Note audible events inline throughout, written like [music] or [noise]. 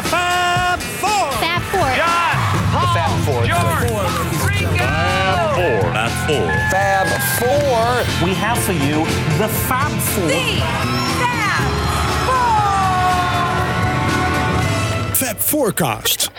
The Fab Four. Fab Four. John, Paul, Fab Four. George, Rico. Four. Fab Four. Fab Four. We have for you the Fab Four. Fab Forecast.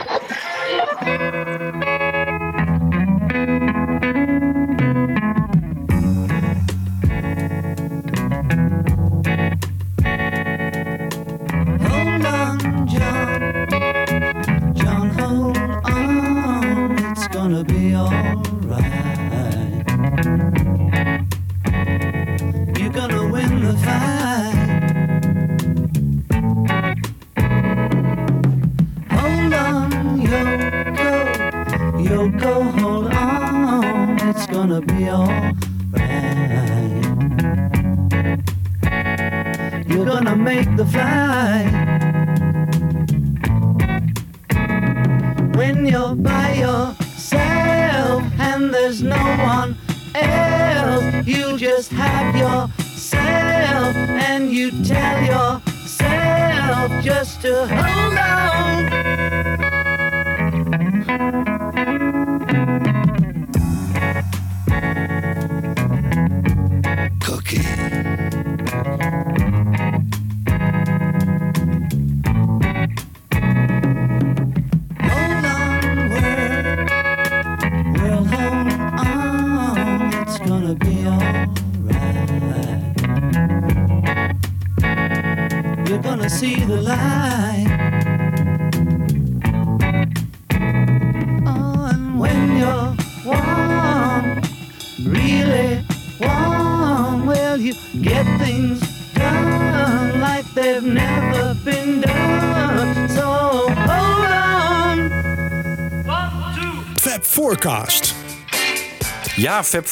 Fab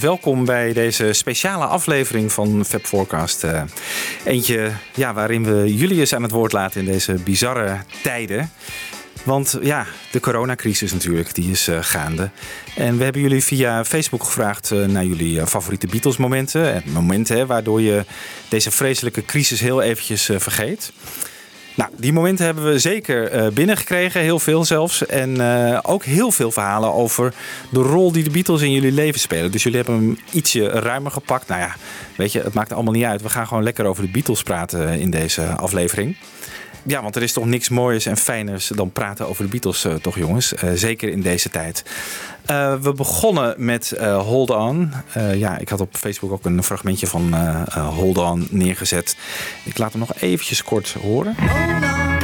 welkom bij deze speciale aflevering van Fab Forecast. Eh, eentje ja, waarin we jullie eens aan het woord laten in deze bizarre tijden. Want ja, de coronacrisis natuurlijk, die is eh, gaande. En we hebben jullie via Facebook gevraagd eh, naar jullie favoriete Beatles momenten. Eh, momenten waardoor je deze vreselijke crisis heel eventjes vergeet. Nou, die momenten hebben we zeker eh, binnengekregen, heel veel zelfs. En eh, ook heel veel verhalen over de rol die de Beatles in jullie leven spelen. Dus jullie hebben hem ietsje ruimer gepakt. Nou ja, weet je, het maakt allemaal niet uit. We gaan gewoon lekker over de Beatles praten eh, in deze aflevering. Ja, want er is toch niks mooiers en fijners dan praten over de Beatles, eh, toch jongens? Eh, zeker in deze tijd. Eh, we begonnen met Hold On. Ja, ik had op Facebook ook een fragmentje van Hold On neergezet. Ik laat hem nog eventjes kort horen. Hold on.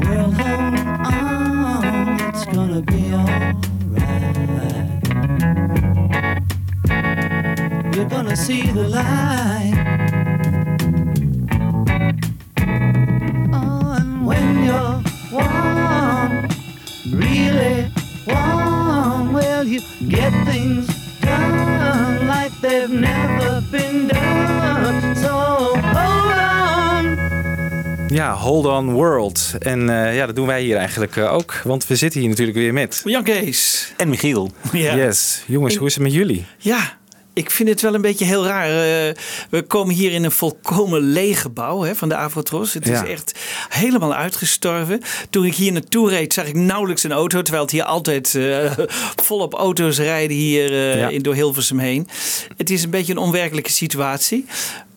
Well, hold on. It's gonna be. You're gonna see the light. Ja, Hold On World. En eh, ja, dat doen wij hier eigenlijk eh, ook. Want we zitten hier natuurlijk weer met... Jan Kees. En Michiel. Ja. Yes. Jongens, hoe is het met jullie? ja, ik vind het wel een beetje heel raar. Eh, we komen hier in een volkomen leeg gebouw hè, van de Avrotros. Het Ja. is echt helemaal uitgestorven. Toen ik hier naartoe reed, zag ik nauwelijks een auto. Terwijl het hier altijd eh, [laughs] volop auto's rijden hier eh, Ja. in, door Hilversum heen. Het is een beetje een onwerkelijke situatie.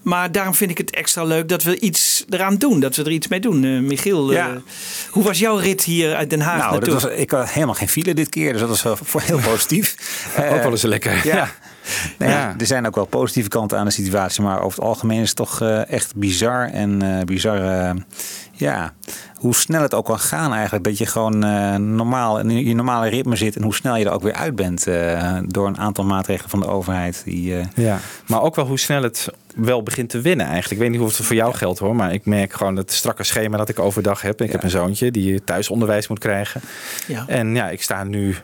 Maar daarom vind ik het extra leuk dat we iets eraan doen. Dat we er iets mee doen. Eh, Michiel, eh, hoe was jouw rit hier uit Den Haag Nou, dat was, ik had helemaal geen file dit keer, dus dat was wel [laughs] voor heel positief. Eh, [laughs] ook wel eens lekker. Ja. Nou ja, Ja. Er zijn ook wel positieve kanten aan de situatie, maar over het algemeen is het toch eh, echt bizar en eh, bizar. eh, ja, hoe snel het ook kan gaan eigenlijk. Dat je gewoon eh, normaal in je normale ritme zit en hoe snel je er ook weer uit bent eh, door een aantal maatregelen van de overheid. Die, eh, Ja, maar ook wel hoe snel het wel begint te winnen eigenlijk. Ik weet niet of het voor jou geldt hoor, maar ik merk gewoon het strakke schema dat ik overdag heb. Ik Ja. heb een zoontje die thuisonderwijs moet krijgen. Ja. En ja, ik sta nu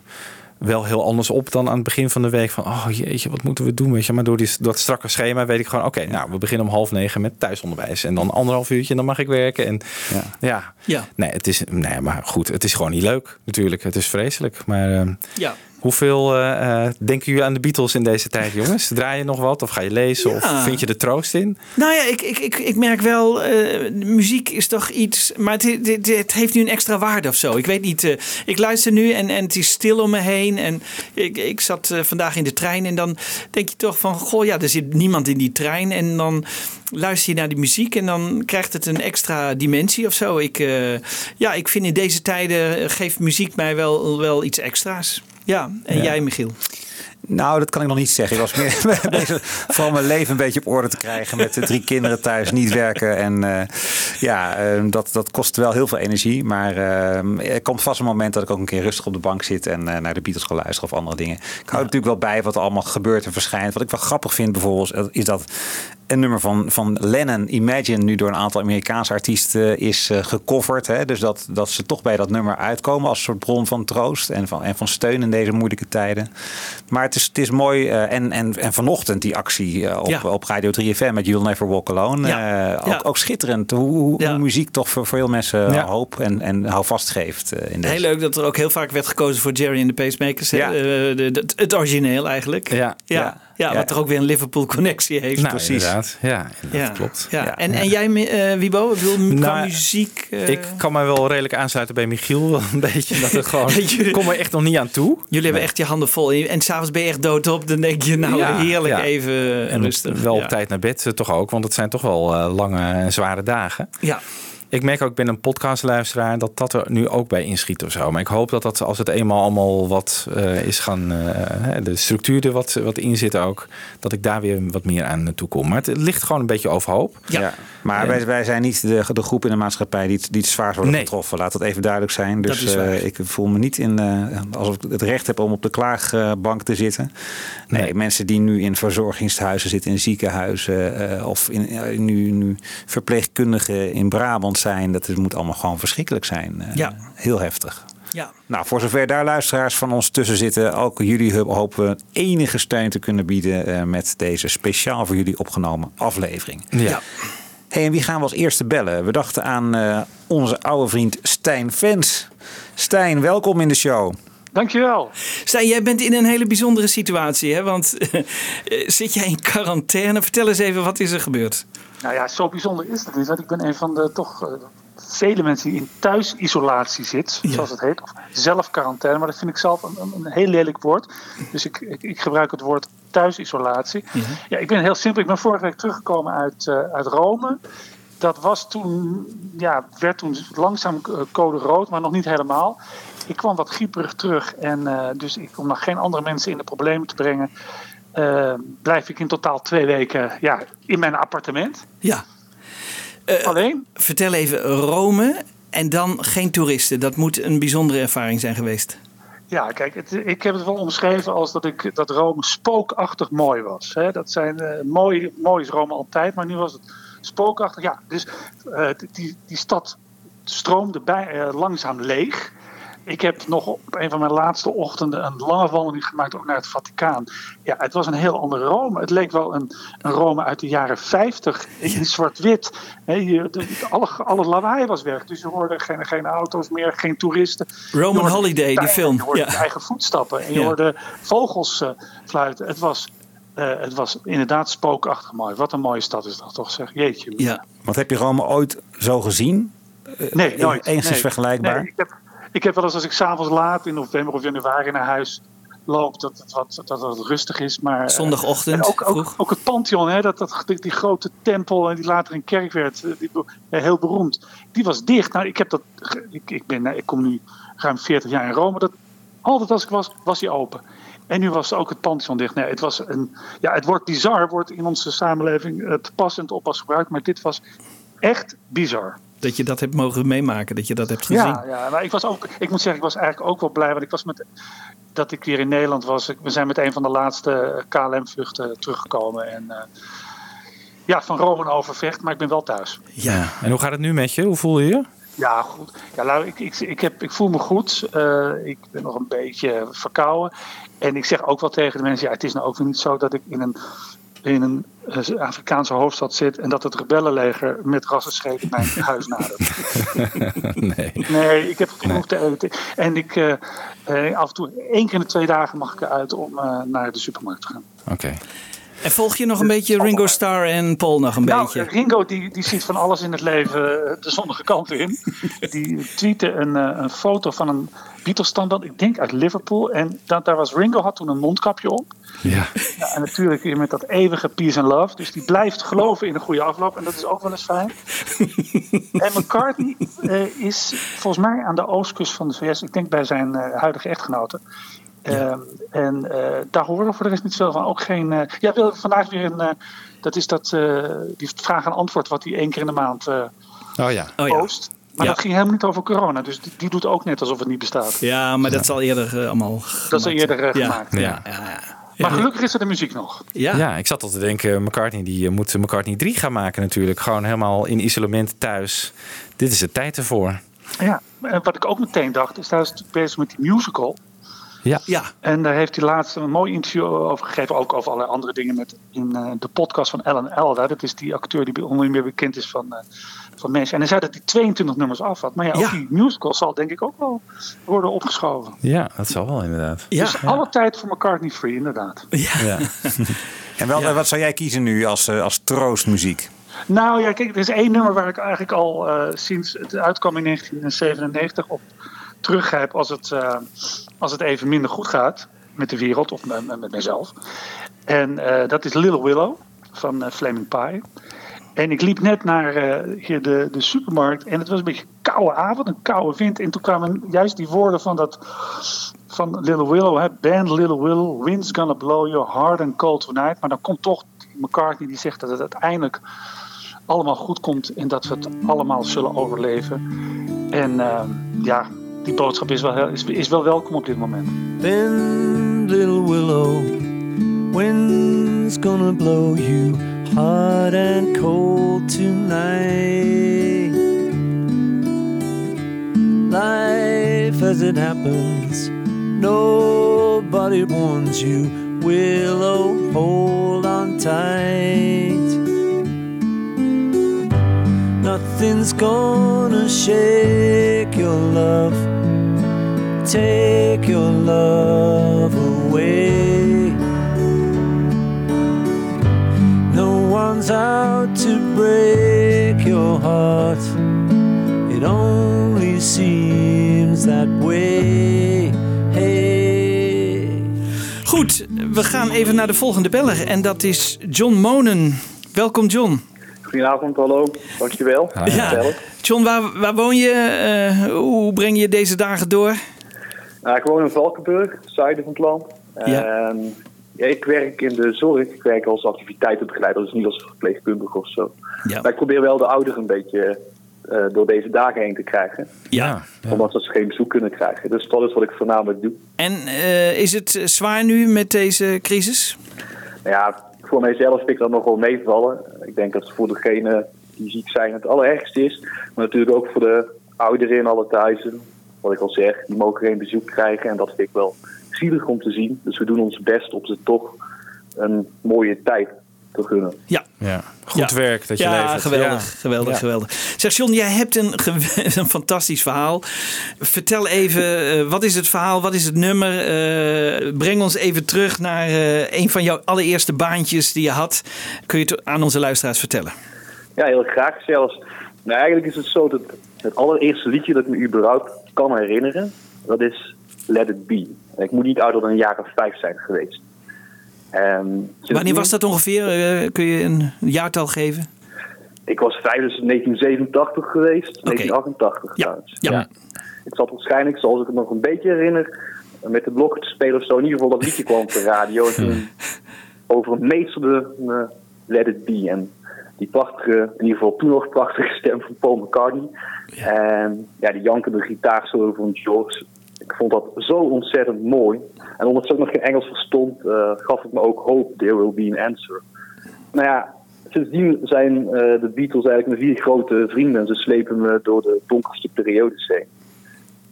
wel heel anders op dan aan het begin van de week. Van, oh jeetje, wat moeten we doen? Weet je? Maar door die, dat strakke schema weet ik gewoon... oké, nou, we beginnen om half negen met thuisonderwijs. En dan anderhalf uurtje en dan mag ik werken. En Ja. ja, Ja. Nee, het is, nee, maar goed, het is gewoon niet leuk natuurlijk. Het is vreselijk. Maar eh, Ja. Hoeveel eh, denken jullie aan de Beatles in deze tijd, jongens? Draai je nog wat of ga je lezen Ja. of vind je er troost in? Nou ja, ik, ik, ik, ik merk wel, eh, muziek is toch iets, maar het, het, het heeft nu een extra waarde of zo. Ik weet niet, ik luister nu en, en het is stil om me heen. En ik, ik zat vandaag in de trein en dan denk je toch van, goh ja, er zit niemand in die trein. En dan luister je naar die muziek en dan krijgt het een extra dimensie of zo. Ik, ja, ik vind in deze tijden geeft muziek mij wel, wel iets extra's. Ja, en jij Michiel? Nou, dat kan ik nog niet zeggen. Ik was meer [laughs] [laughs] bezig vooral mijn leven een beetje op orde te krijgen. Met de drie kinderen thuis, niet werken. En eh, ja, eh, dat, dat kost wel heel veel energie. Maar eh, er komt vast een moment dat ik ook een keer rustig op de bank zit. En eh, naar de Beatles ga luisteren of andere dingen. Ik hou natuurlijk wel bij wat er allemaal gebeurt en verschijnt. Wat ik wel grappig vind bijvoorbeeld, is dat een nummer van, van Lennon, Imagine, nu door een aantal Amerikaanse artiesten is eh, gecoverd. Hè? Dus dat, dat ze toch bij dat nummer uitkomen als soort bron van troost en van, en van steun in deze moeilijke tijden. Maar het is, het is mooi. eh, en, en, en vanochtend die actie eh, op, Ja. op Radio 3FM met You'll Never Walk Alone. Ja. eh, ook, Ja. ook schitterend hoe, hoe, Ja. hoe muziek toch voor, voor veel mensen Ja. hoop en, en houvast geeft. eh, in deze. Heel leuk dat er ook heel vaak werd gekozen voor Jerry and the Pacemakers. hè? Ja. Eh, de, de- het origineel eigenlijk. Ja. ja. Ja. ja, Ja. wat er ook weer een Liverpool connectie heeft. Nou, precies. Inderdaad. Ja, ja. dat klopt. Ja. Ja. En, en jij, eh, Wibo, Nou, muziek. eh, Ik kan me wel redelijk aansluiten bij Michiel. wel Een [laughs] beetje dat het gewoon. [laughs] Jullie- Ik kom er echt nog niet aan toe. Jullie hebben echt je handen vol. En s'avonds ben je echt doodop. Dan denk je, nou Ja, heerlijk ja. even En rustig. wel ja. op tijd naar bed eh, toch ook. Want het zijn toch wel eh, lange en zware dagen. Ja. Ik merk ook, ik ben een podcastluisteraar, dat dat er nu ook bij inschiet of zo. Maar ik hoop dat dat als het eenmaal allemaal wat eh, is gaan, eh, hè, de structuur er wat, wat in zit ook, dat ik daar weer wat meer aan toe kom. Maar het ligt gewoon een beetje overhoop. Ja. Ja. Maar En- wij, wij zijn niet de, de groep in de maatschappij die, het- die het zwaarst worden Nee. getroffen. Laat dat even duidelijk zijn. Dus eh, ik voel me niet in, eh, alsof ik het recht heb om op de klaagbank te zitten. Nee, Nee. mensen die nu in verzorgingshuizen zitten, in ziekenhuizen eh, of in, nu, nu verpleegkundigen in Brabant zijn. Dat het moet allemaal gewoon verschrikkelijk zijn. Eh, Ja. Heel heftig. Ja. Nou, voor zover daar luisteraars van ons tussen zitten, ook jullie ho- hopen we enige steun te kunnen bieden eh, met deze speciaal voor jullie opgenomen aflevering. Ja. Hey, en wie gaan we als eerste bellen? We dachten aan eh, onze oude vriend Stijn Vens. Stijn, welkom in de show. Dankjewel. Stijn, jij bent in een hele bijzondere situatie. Hè? Want [laughs] eh, zit jij in quarantaine? Vertel eens even, wat is er gebeurd? Nou ja, zo bijzonder is het niet. Want ik ben een van de toch eh, vele mensen die in thuisisolatie zit, Ja. zoals het heet. Of zelfquarantaine, maar dat vind ik zelf een, een, een heel lelijk woord. Dus ik, ik, ik gebruik het woord thuisisolatie. Ja, ik ben heel simpel. Ik ben vorige week teruggekomen uit, eh, uit Rome. Dat was toen, ja, werd toen langzaam code rood, maar nog niet helemaal. Ik kwam wat grieperig terug en eh, dus ik, om nog geen andere mensen in de problemen te brengen, eh, blijf ik in totaal twee weken ja, in mijn appartement. Ja. Alleen? Vertel even, Rome en dan geen toeristen. Dat moet een bijzondere ervaring zijn geweest. Ja, kijk, het, ik heb het wel omschreven als dat, ik, dat Rome spookachtig mooi was. Hè. Dat zijn eh, mooi, mooi is Rome altijd, maar nu was het spookachtig. Ja, dus eh, die, die stad stroomde bij, eh, langzaam leeg. Ik heb nog op een van mijn laatste ochtenden een lange wandeling gemaakt ook naar het Vaticaan. Ja, het was een heel ander Rome. Het leek wel een, een Rome uit de jaren 50 in zwart-wit. Alle, alle lawaai was weg. Dus je hoorde geen, geen auto's meer, geen toeristen. Roman Je hoorde Holiday, die film. Je hoorde Ja. je eigen voetstappen en je Ja. hoorde vogels eh, fluiten. Het was, eh, het was inderdaad spookachtig mooi. Wat een mooie stad is dat toch, zeg. Jeetje. Ja. Want heb je Rome ooit zo gezien? Nee, nooit. Enigszins Nee. vergelijkbaar? Nee, ik, heb, ik heb wel eens als ik s'avonds laat in november of januari naar huis loop, dat het wat, dat het rustig is. Maar, eh, Zondagochtend, en ook, ook, vroeg. ook het Pantheon, hè, dat, dat, die, die grote tempel en die later een kerk werd, eh, die, eh, heel beroemd. Die was dicht. Nou, ik, heb dat, ik, ik, ben, ik kom nu ruim 40 jaar in Rome. Dat, altijd als ik was, was die open. En nu was ook het Pantheon dicht. Nee, het, was een, ja, het woord bizar wordt in onze samenleving te pas en te oppas gebruikt. Maar dit was echt bizar. Dat je dat hebt mogen meemaken, dat je dat hebt gezien. Ja, ja, maar ik was ook, ik moet zeggen, ik was eigenlijk ook wel blij, want ik was met dat ik weer in Nederland was. Ik- We zijn met een van de laatste KLM-vluchten teruggekomen en eh, ja, van Rome Overvecht, maar ik ben wel thuis. Ja. En hoe gaat het nu met je? Hoe voel je je? Ja, goed. Ja, nou, ik, ik, ik, heb, ik voel me goed. Eh, ik ben nog een beetje verkouden. En ik zeg ook wel tegen de mensen, ja, het is nou ook weer niet zo dat ik in een in een eh, Afrikaanse hoofdstad zit en dat het rebellenleger met rassenschepen mijn huis nadert. [laughs] nee. Nee, ik heb genoeg te eten. En ik, eh, eh, af en toe, één keer in de twee dagen mag ik eruit om naar de supermarkt te gaan. Oké. En volg je nog een beetje Ringo Starr en Paul nog een Nou, beetje? Ringo die, die ziet van alles in het leven eh, de zonnige kant in. [laughs] Die tweette een, eh, een foto van een Beatles-standaard, ik denk uit Liverpool. En dat, daar was Ringo, had toen een mondkapje op. Ja. Ja, en natuurlijk weer met dat eeuwige peace and love. Dus die blijft geloven in een goede afloop. En dat is ook wel eens fijn. [laughs] en McCartney eh, is volgens mij aan de oostkust van de VS. Ik denk bij zijn eh, huidige echtgenote. Ehm, en eh, daar horen we voor de rest niet veel van. Ook geen. eh, ja, wil vandaag weer een. eh, dat is dat. eh, die vraag en antwoord wat hij één keer in de maand eh Oh ja. Oh ja. post. Maar Ja. dat ging helemaal niet over corona. Dus die, die doet ook net alsof het niet bestaat. Ja, maar dat is al eerder allemaal Dat is al gemaakt. eerder gemaakt. Ja. Ja, ja. Maar gelukkig is er de muziek nog. Ja. Ja, ik zat al te denken, McCartney die moet McCartney 3 gaan maken natuurlijk. Gewoon helemaal in isolement thuis. Dit is de tijd ervoor. Ja, en wat ik ook meteen dacht, is hij is natuurlijk bezig met die musical. Ja. Ja. En daar heeft hij laatst een mooi interview over gegeven. Ook over allerlei andere dingen met, in eh, de podcast van Ellen Elda. Dat is die acteur die onder meer bekend is van, eh, van mensen. En hij zei dat hij 22 nummers af had. Maar ja, ook Ja. die musical zal denk ik ook wel worden opgeschoven. Ja, dat zal wel inderdaad. Ja. Dus alle tijd voor McCartney Free, inderdaad. Ja. Ja. [laughs] En wel, Ja. wat zou jij kiezen nu als, eh, als troostmuziek? Nou ja, kijk, er is één nummer waar ik eigenlijk al eh, sinds het uitkwam in 1997 op teruggrijp als het, eh, als het even minder goed gaat met de wereld of met, mezelf. En eh, dat is Little Willow van eh, Flaming Pie. En ik liep net naar eh, hier de, de supermarkt en het was een beetje een koude avond, een koude wind. En toen kwamen juist die woorden van, dat, van Little Willow, hè, band Little Willow, wind's gonna blow your hard and cold tonight. Maar dan komt toch McCartney die zegt dat het uiteindelijk allemaal goed komt en dat we het allemaal zullen overleven. En ehm, ja, die boodschap is wel, is, is wel welkom op dit moment. Bend, little willow, wind's gonna blow you hot and cold tonight. Life as it happens, nobody warns you. Willow, hold on tight. Nothing's gonna shake your love take your love away. No one's out to break your heart, it only seems that way. Hey. Goed, we gaan even naar de volgende beller. En dat is John Monen. Welkom John. Goedenavond, hallo. Dankjewel. Ja. John, waar, waar woon je? Eh, hoe breng je deze dagen door? Nou, ik woon in Valkenburg, zuiden van het land. Ja. En ja, ik werk in de zorg. Ik werk als activiteitenbegeleider, dus niet als verpleegkundige of zo. Ja. Maar ik probeer wel de ouderen een beetje eh, door deze dagen heen te krijgen. Ja. Omdat ze geen bezoek kunnen krijgen. Dus dat is wat ik voornamelijk doe. En eh, is het zwaar nu met deze crisis? Ja, voor mijzelf vind ik dat nog wel meevallen. Ik denk dat het voor degenen die ziek zijn het allerergste is. Maar natuurlijk ook voor de ouderen in alle thuizen. Wat ik al zeg, die mogen geen bezoek krijgen. En dat vind ik wel zielig om te zien. Dus we doen ons best om ze toch een mooie tijd te gunnen. Ja. Ja. Goed Ja. werk dat je ja, levert. geweldig, Ja. geweldig, Ja. geweldig. Zeg John, jij hebt een, ge- [laughs] een fantastisch verhaal. Vertel even, eh, wat is het verhaal, wat is het nummer? Eh, breng ons even terug naar eh, een van jouw allereerste baantjes die je had. Kun je het aan onze luisteraars vertellen? Ja, heel graag zelfs. Nou, eigenlijk is het zo dat het allereerste liedje dat ik me überhaupt kan herinneren, dat is Let It Be. En ik moet niet ouder dan een jaar of vijf zijn geweest. En sindsdien- Wanneer was dat ongeveer? Eh, kun je een jaartal geven? Ik was vijf, dus 1987 geweest, 1988 Ja. trouwens. Ja. Ja. Ik zat waarschijnlijk, zoals ik het nog een beetje herinner, met de blok te spelen of zo. In ieder geval dat liedje kwam op de radio. En toen overmeesterde me Let It Be. En die prachtige, in ieder geval toen nog prachtige stem van Paul McCartney. En ja, die jankende gitaarsolo van George. Ik vond dat zo ontzettend mooi. En omdat ze ook nog geen Engels verstond, eh, gaf het me ook hoop. There will be an answer. Nou ja, sindsdien zijn eh, de Beatles eigenlijk mijn vier grote vrienden. En ze slepen me door de donkerste periodes heen.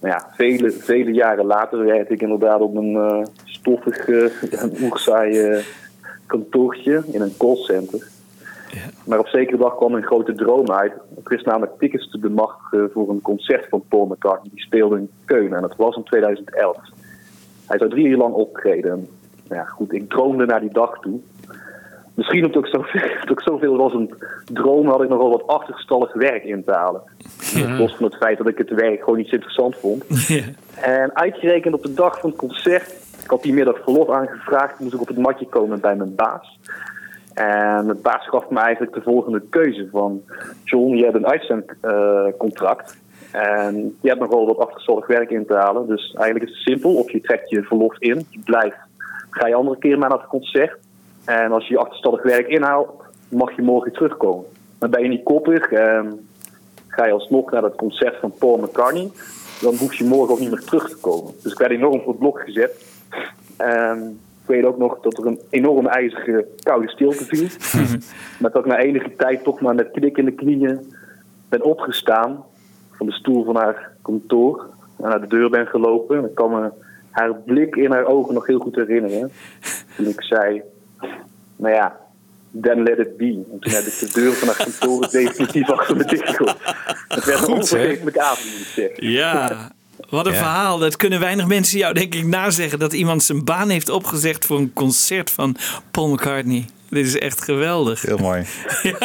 Nou ja, vele, vele jaren later werd ik inderdaad op een eh, stoffig [laughs] en kantoortje in een callcenter. Maar op zekere dag kwam een grote droom uit. Ik wist namelijk tickets te bemachtigen voor een concert van Paul McCartney. Die speelde in Keulen en dat was in 2011. Hij zou drie uur lang optreden. En, ja, goed, ik droomde naar die dag toe. Misschien omdat ik zoveel, [laughs] omdat ik zoveel was een droom, had ik nogal wat achterstallig werk in te halen. Los van het feit dat ik het werk gewoon niet zo interessant vond. [laughs] En uitgerekend op de dag van het concert, ik had die middag verlof aangevraagd, moest ik op het matje komen bij mijn baas. En het baas gaf me eigenlijk de volgende keuze van... John, je hebt een uitzendcontract. en je hebt nog wel wat achterstallig werk in te halen. Dus eigenlijk is het simpel. Of je trekt je verlof in, je blijft. Ga je andere keer maar naar het concert. En als je je achterstallig werk inhaalt, mag je morgen terugkomen. Maar ben je niet koppig en ga je alsnog naar het concert van Paul McCartney... dan hoef je morgen ook niet meer terug te komen. Dus ik werd enorm voor het blok gezet. Ik weet ook nog dat er een enorm ijzige koude stilte viel. [laughs] maar dat ik na enige tijd toch maar met knik in de knieën ben opgestaan van de stoel van haar kantoor en naar de deur ben gelopen. En ik kan me haar blik in haar ogen nog heel goed herinneren. Toen ik zei, nou ja, then let it be. En toen heb ik de deur van haar kantoor [laughs] definitief achter me dichtgegooid. Het werd een onvergetelijke avond, moet ik zeggen. Ja, wat een Ja. verhaal. Dat kunnen weinig mensen jou denk ik nazeggen. Dat iemand zijn baan heeft opgezegd voor een concert van Paul McCartney. Dit is echt geweldig. Heel mooi. [laughs] en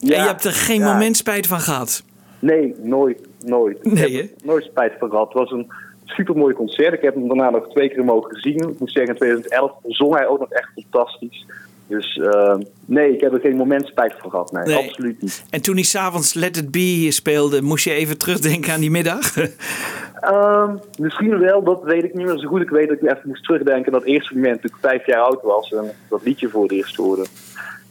je hebt er geen ja. moment spijt van gehad. Nee, nooit. Nooit. Nee, ik heb er nooit spijt van gehad. Het was een supermooi concert. Ik heb hem daarna nog twee keer mogen zien. Ik moet zeggen, in 2011 zong hij ook nog echt fantastisch. Dus eh, nee, ik heb er geen moment spijt van gehad. Nee, Nee. absoluut niet. En toen hij s'avonds Let It Be speelde, moest je even terugdenken aan die middag? [laughs] Ehm, misschien wel, dat weet ik niet meer zo goed. Ik weet dat ik even moest terugdenken aan dat eerste moment toen ik vijf jaar oud was en dat liedje voor het eerst hoorde.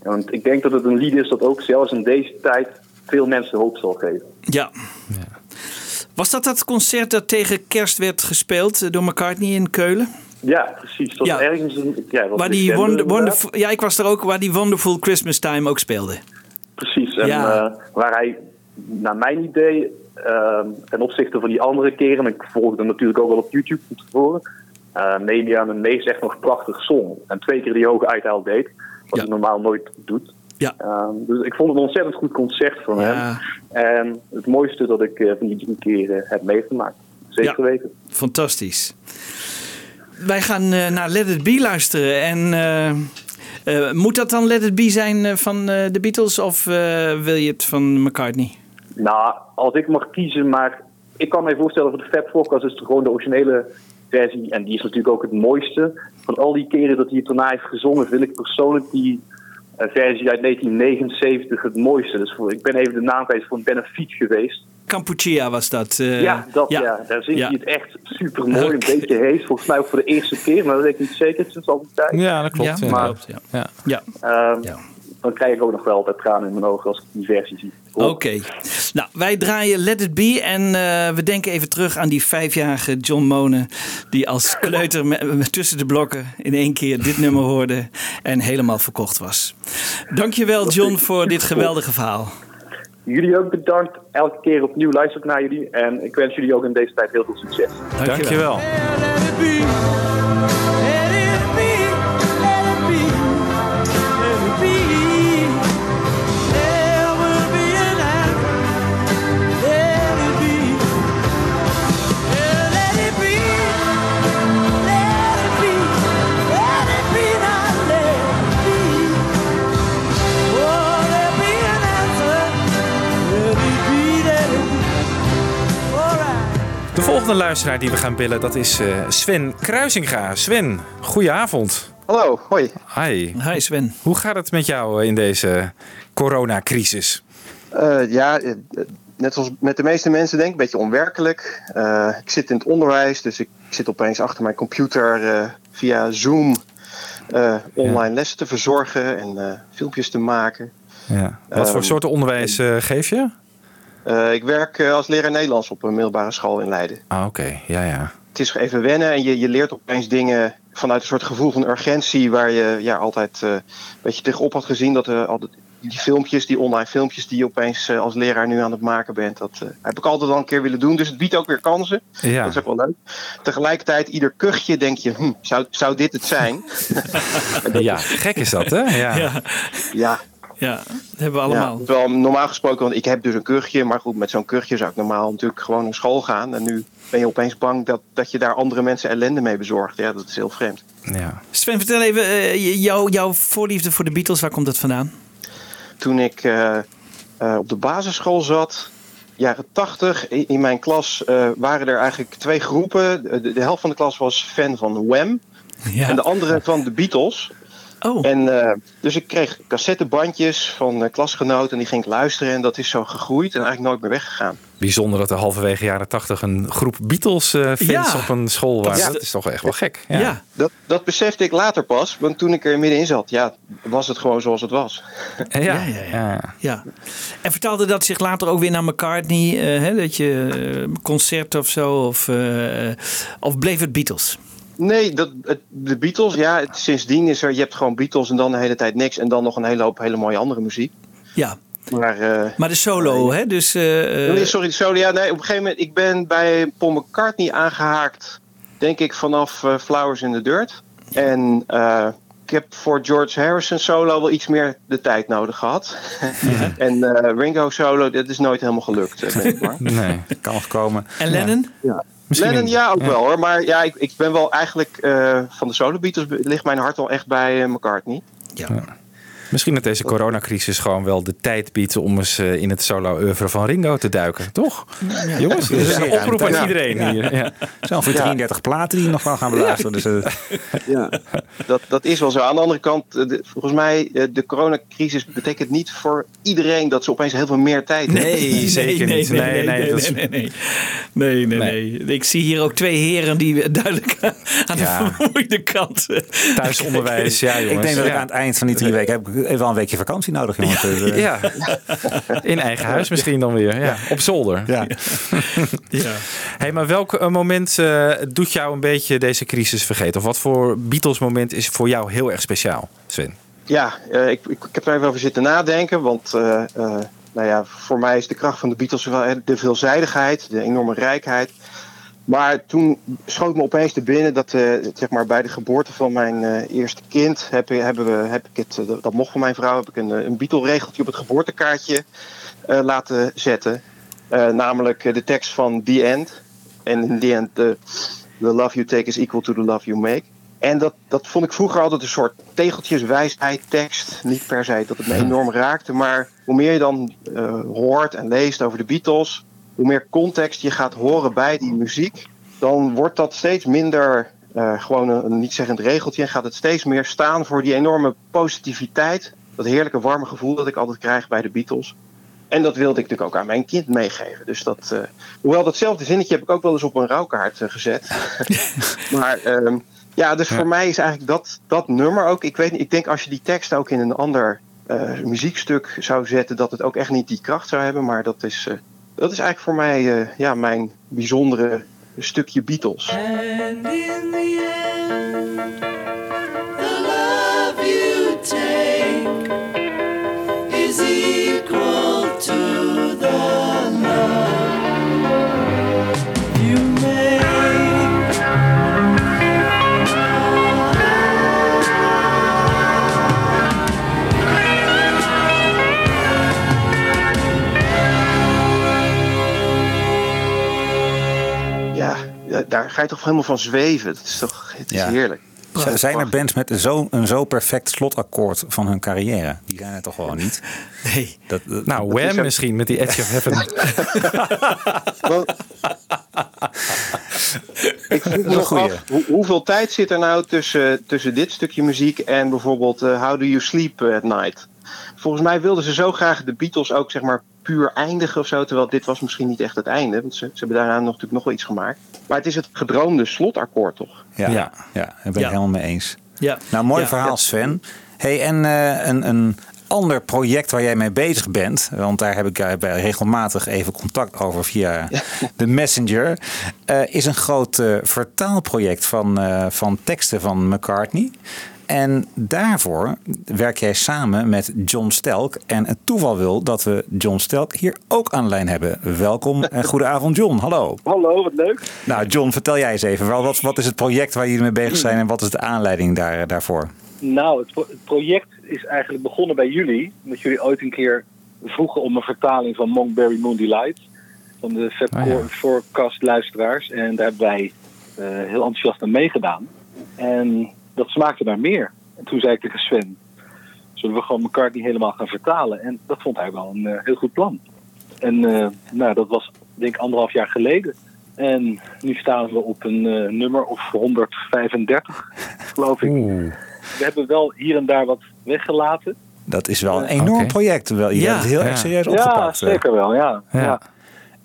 Want ik denk dat het een lied is dat ook zelfs in deze tijd veel mensen hoop zal geven. ja. Was dat dat concert dat tegen kerst werd gespeeld door McCartney in Keulen? Ja, precies. Dat Ja. ergens een, ja, Waar die wonder, wonderful, ja, ik was er ook waar die Wonderful Christmas Time ook speelde. Precies. En Ja. eh, waar hij, naar mijn idee, ehm, ten opzichte van die andere keren, en ik volgde hem natuurlijk ook wel op YouTube van tevoren, uh, Media en Mees echt nog prachtig zong. En twee keer die hoge uithaal deed, wat hij normaal nooit doet. Ja. Ehm, dus ik vond het een ontzettend goed concert van hem. En het mooiste dat ik eh, van die drie keer eh, heb meegemaakt. Zeker weten. Fantastisch. Wij gaan eh, naar Let It Be luisteren. En eh, eh, moet dat dan Let It Be zijn van de Beatles of wil je het van McCartney? Nou, als ik mag kiezen, maar ik kan me voorstellen voor de Fab Forecast is gewoon de originele versie. En die is natuurlijk ook het mooiste. Van al die keren dat hij het daarna heeft gezongen, vind ik persoonlijk die versie uit 1979 het mooiste. Dus ik ben even de naam kwijt voor een benefiet geweest. Campuchia was dat. eh, ja, dat ja. Daar Ja. hij het echt super mooi. Een beetje hees. Volgens mij ook voor de eerste keer, maar dat weet ik niet zeker sinds al die tijd. Ja, dat klopt. Ja, Maar klopt, ja. Ja. ehm, dan krijg ik ook nog wel wat tranen in mijn ogen als ik die versie zie. Oké. Nou, wij draaien Let It Be en eh, we denken even terug aan die vijfjarige John Monen. Die als kleuter me- me- tussen de blokken in één keer dit nummer hoorde en helemaal verkocht was. Dankjewel John voor dit geweldige verhaal. Jullie ook bedankt. Elke keer opnieuw luister ik naar jullie. En ik wens jullie ook in deze tijd heel veel succes. Dankjewel. De volgende luisteraar die we gaan bellen, dat is eh, Sven Kruisinga. Sven, goedenavond. Hallo, hoi. Hi. Hi Sven. Hoe gaat het met jou eh, in deze coronacrisis? Eh, ja, net zoals met de meeste mensen denk ik, een beetje onwerkelijk. Eh, ik zit in het onderwijs, dus ik zit opeens achter mijn computer eh, via Zoom eh, online lessen te verzorgen en eh, filmpjes te maken. Ja. Wat voor Ehm, soort onderwijs eh, geef je? Eh, ik werk eh, als leraar Nederlands op een middelbare school in Leiden. Ah, oké. Ja, ja. Het is even wennen en je, je leert opeens dingen vanuit een soort gevoel van urgentie waar je ja, altijd eh, een beetje tegenop had gezien dat er altijd die filmpjes, die online filmpjes die je opeens als leraar nu aan het maken bent, dat heb ik altijd al een keer willen doen. Dus het biedt ook weer kansen. Ja. Dat is ook wel leuk. Tegelijkertijd, ieder kuchje denk je, hm, zou, zou dit het zijn? [laughs] [laughs] Ja, gek is dat, hè? Ja. Ja, ja, ja, dat hebben we allemaal. Ja, terwijl normaal gesproken, want ik heb dus een kuchje, maar goed, met zo'n kuchje zou ik normaal natuurlijk gewoon naar school gaan. En nu ben je opeens bang dat, dat je daar andere mensen ellende mee bezorgt. Ja, dat is heel vreemd. Ja. Sven, vertel even, jou, jouw voorliefde voor de Beatles, waar komt dat vandaan? Toen ik eh, eh, op de basisschool zat, jaren tachtig, in, in mijn klas eh, waren er eigenlijk twee groepen. De, de helft van de klas was fan van Wham Ja. en de andere van de Beatles. Oh, En, eh, dus ik kreeg cassettebandjes van eh, klasgenoten en die ging ik luisteren. En dat is zo gegroeid en eigenlijk nooit meer weggegaan. Bijzonder dat er halverwege jaren tachtig een groep Beatles-fans Ja. op een school waren. Ja. Dat is toch echt wel gek. ja. Ja. Dat, dat besefte ik later pas, want toen ik er middenin zat, ja, was het gewoon zoals het was. Ja. Ja, ja, ja. Ja. En vertelde dat zich later ook weer naar McCartney? eh, hè, dat je eh, concert of zo? Of, eh, of bleef het Beatles? Nee, dat, de Beatles, ja, het, sindsdien is er, je hebt gewoon Beatles en dan de hele tijd niks. En dan nog een hele hoop hele mooie andere muziek. Ja, Maar, eh, maar de solo, hè? Dus, eh, eh, nee, sorry, sorry, ja, nee, op een gegeven moment, ik ben bij Paul McCartney aangehaakt, denk ik, vanaf eh, Flowers in the Dirt. En eh, ik heb voor George Harrison solo wel iets meer de tijd nodig gehad. [laughs] en eh, Ringo solo, dat is nooit helemaal gelukt, eh, ik maar. [laughs] Nee. Kan nog komen. en Lennon? Misschien Lennon, ja, ook wel hoor. Maar ja, ik, ik ben wel eigenlijk eh, van de solo Beatles ligt mijn hart wel echt bij McCartney. Ja. Misschien dat deze coronacrisis gewoon wel de tijd biedt om eens eh, in het solo-oeuvre van Ringo te duiken, toch? Jongens, dat is een oproep aan iedereen Ja. hier. Ja. Er ongeveer Ja. 33 platen die nog wel gaan beluisteren. Dus, eh, Ja, dat, dat is wel zo. Aan de andere kant, eh, de- volgens mij, de coronacrisis betekent niet voor iedereen dat ze opeens heel veel meer tijd hebben. Nee, zeker niet. Nee, Nee, nee, nee, nee, dat is- nee, nee, nee, nee, nee. Ik zie hier ook twee heren die duidelijk aan de Ja. vermoeide kant. Thuisonderwijs, ja jongens. ik denk dat ik ja. aan het eind van die drie weken heb ik even wel een weekje vakantie nodig. Jongens. [laughs] Ja, in eigen huis misschien dan weer. Ja. Op zolder. ja. [laughs] Ja. Hey, maar welk eh, moment eh, doet jou een beetje deze crisis vergeten? Of wat voor Beatles moment is voor jou heel erg speciaal, Sven? Ja, eh, ik, ik, ik heb er even over zitten nadenken. Want eh, eh, nou ja, voor mij is de kracht van de Beatles wel de veelzijdigheid, de enorme rijkheid. Maar toen schoot me opeens te binnen dat eh, zeg maar bij de geboorte van mijn eh, eerste kind heb, hebben we, heb ik het, eh, dat, mocht van mijn vrouw, heb ik een, een Beatle-regeltje op het geboortekaartje laten zetten. Namelijk de tekst van The End. En in The End, the, the love you take is equal to the love you make. En dat, dat vond ik vroeger altijd een soort tegeltjeswijsheid tekst. Niet per se dat het me enorm raakte, maar hoe meer je dan hoort en leest over de Beatles, hoe meer context je gaat horen bij die muziek, dan wordt dat steeds minder eh, gewoon een, een niet-zeggend regeltje en gaat het steeds meer staan voor die enorme positiviteit, dat heerlijke warme gevoel dat ik altijd krijg bij de Beatles. En dat wilde ik natuurlijk ook aan mijn kind meegeven. Dus dat, eh, hoewel datzelfde zinnetje heb ik ook wel eens op een rouwkaart eh, gezet. [laughs] maar ehm, ja, dus voor mij is eigenlijk dat, dat nummer ook. Ik weet niet, ik denk als je die tekst ook in een ander muziekstuk zou zetten, dat het ook echt niet die kracht zou hebben. Maar dat is, dat is eigenlijk voor mij eh, ja, mijn bijzondere stukje Beatles. Daar ga je toch helemaal van zweven. Het is toch het is Ja. heerlijk. Zijn er bands met zo, een zo perfect slotakkoord van hun carrière? Die zijn er toch gewoon niet? [laughs] Nee. Dat, dat- Nou, is Wham ook- misschien met die Edge of Heaven. [laughs] Want- ik vroeg me is een nog goeie. af, hoe- hoeveel tijd zit er nou tussen, tussen dit stukje muziek en bijvoorbeeld eh, How Do You Sleep at Night? Volgens mij wilden ze zo graag de Beatles ook zeg maar puur eindigen of zo. Terwijl dit was misschien niet echt het einde. Want ze, ze hebben daarna nog, natuurlijk nog wel iets gemaakt. Maar het is het gedroomde slotakkoord toch? ja, Ja. ja. daar ben ik Ja. helemaal mee eens. Ja. Nou, mooi Ja. verhaal Sven. Hey, en eh, een, een ander project waar jij mee bezig bent, want daar heb ik eh, bij regelmatig even contact over via [laughs] de Messenger, eh, is een groot vertaalproject van, eh, van teksten van McCartney. En daarvoor werk jij samen met John Stelk. En het toeval wil dat we John Stelk hier ook aan de lijn hebben. Welkom en goedenavond John, hallo. Hallo, wat leuk. Nou John, vertel jij eens even. wel, Wat, wat is het project waar jullie mee bezig zijn en wat is de aanleiding daar, daarvoor? Nou, het, pro- het project is eigenlijk begonnen bij jullie. Omdat jullie ooit een keer vroegen om een vertaling van Monkberry Moon Delight. Van de Fab Oh ja. Luisteraars. En daar hebben wij eh, heel enthousiast aan meegedaan. En dat smaakte naar meer. En toen zei ik tegen Sven, zullen we gewoon McCartney helemaal gaan vertalen? En dat vond hij wel een eh, heel goed plan. En eh, nou, dat was denk ik anderhalf jaar geleden. En nu staan we op een eh, nummer of 135, geloof ik. We hebben wel hier en daar wat weggelaten. Dat is wel een enorm project. Wel, je Ja. hebt het heel erg Ja. serieus Ja, opgepakt. eh. zeker wel, ja. Ja. ja.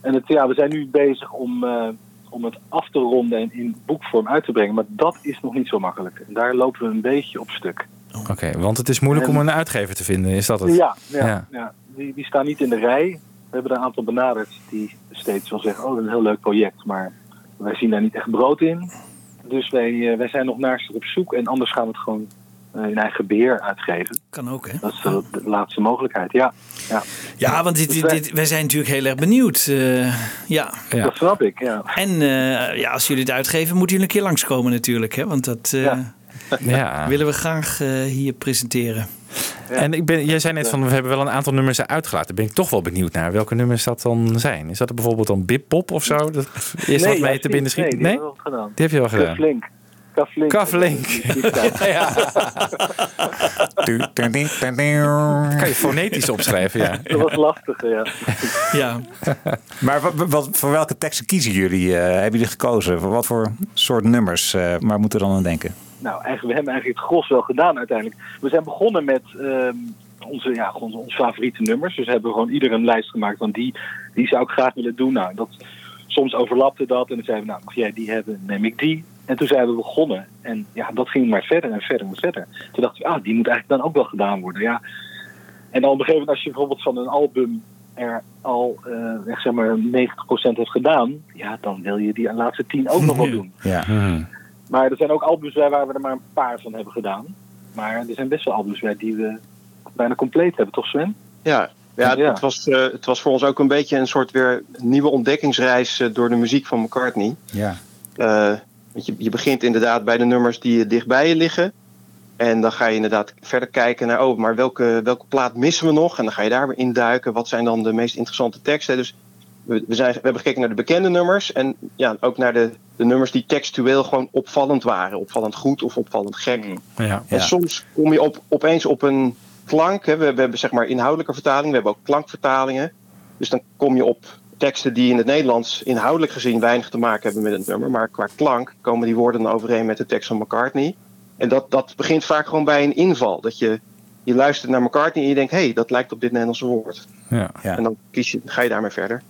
En het, ja, we zijn nu bezig om, eh, om het af te ronden en in boekvorm uit te brengen. Maar dat is nog niet zo makkelijk. En daar lopen we een beetje op stuk. Oké, want het is moeilijk om een uitgever te vinden, is dat het? Ja, ja, Ja. ja. Die, die staan niet in de rij. We hebben er een aantal benaderd die steeds wel zeggen... oh, dat is een heel leuk project, maar wij zien daar niet echt brood in. Dus wij, eh, wij zijn nog naar ze op zoek. En anders gaan we het gewoon eh, in eigen beheer uitgeven. Kan ook, hè? Dat is de, de laatste mogelijkheid, ja. Ja. Ja, want dit, Dus dit, wij- dit- wij zijn natuurlijk heel erg benieuwd. eh, ja. Ja. Dat snap ik, ja. En eh, ja, als jullie het uitgeven, moeten jullie een keer langskomen natuurlijk. Hè? Want dat eh, Ja. Ja. [laughs] willen we graag eh, hier presenteren. En ik ben, jij zei net van we hebben wel een aantal nummers uitgelaten. Ben ik toch wel benieuwd naar welke nummers dat dan zijn. Is dat er bijvoorbeeld dan Bip Pop of zo? Dat is wat mee te binnen niet. schieten? Nee, die hebben we wel gedaan. Die heb je wel gedaan. Kaflink. Kaflink. [laughs] Du. Kan je fonetisch opschrijven, ja. Dat was lastig, ja. Ja. Maar wat, wat, voor welke teksten kiezen jullie? eh, hebben jullie gekozen? Voor wat voor soort nummers? eh waar moeten we dan aan denken? Nou, eigenlijk, we hebben eigenlijk het gros wel gedaan uiteindelijk. We zijn begonnen met ehm, onze, ja, onze, onze favoriete nummers. Dus we hebben gewoon ieder een lijst gemaakt van die, die zou ik graag willen doen. Nou, dat, soms overlapte dat en dan zeiden we, nou, mag jij die hebben, neem ik die. En toen zijn we begonnen. En ja, dat ging maar verder en verder en verder. Toen dachten we, ah, die moet eigenlijk dan ook wel gedaan worden. Ja. En dan op een gegeven moment, als je bijvoorbeeld van een album er al eh, echt zeg maar 90% heeft gedaan, ja, dan wil je die laatste 10 ook nog wel doen. Ja. Maar er zijn ook albums bij waar we er maar een paar van hebben gedaan. Maar er zijn best wel albums bij die we bijna compleet hebben, toch Sven? Ja, ja. Het, was, eh, het was voor ons ook een beetje een soort weer nieuwe ontdekkingsreis eh, door de muziek van McCartney. Ja. Eh, je, je begint inderdaad bij de nummers die dicht bij je liggen. En dan ga je inderdaad verder kijken naar, oh, maar welke, welke plaat missen we nog? En dan ga je daar weer induiken. Wat zijn dan de meest interessante teksten? Dus we, we, zijn, we hebben gekeken naar de bekende nummers. En ja, ook naar de, de nummers die textueel gewoon opvallend waren. Opvallend goed of opvallend gek. Ja. En soms kom je op, opeens op een klank. Hè. We, we hebben zeg maar inhoudelijke vertaling, we hebben ook klankvertalingen. Dus dan kom je op teksten die in het Nederlands inhoudelijk gezien weinig te maken hebben met het nummer. Maar qua klank komen die woorden dan overeen met de tekst van McCartney. En dat, dat begint vaak gewoon bij een inval. Dat je, je luistert naar McCartney en je denkt, hé, hey, dat lijkt op dit Nederlandse woord. Ja. Ja. En dan kies je, ga je daarmee verder.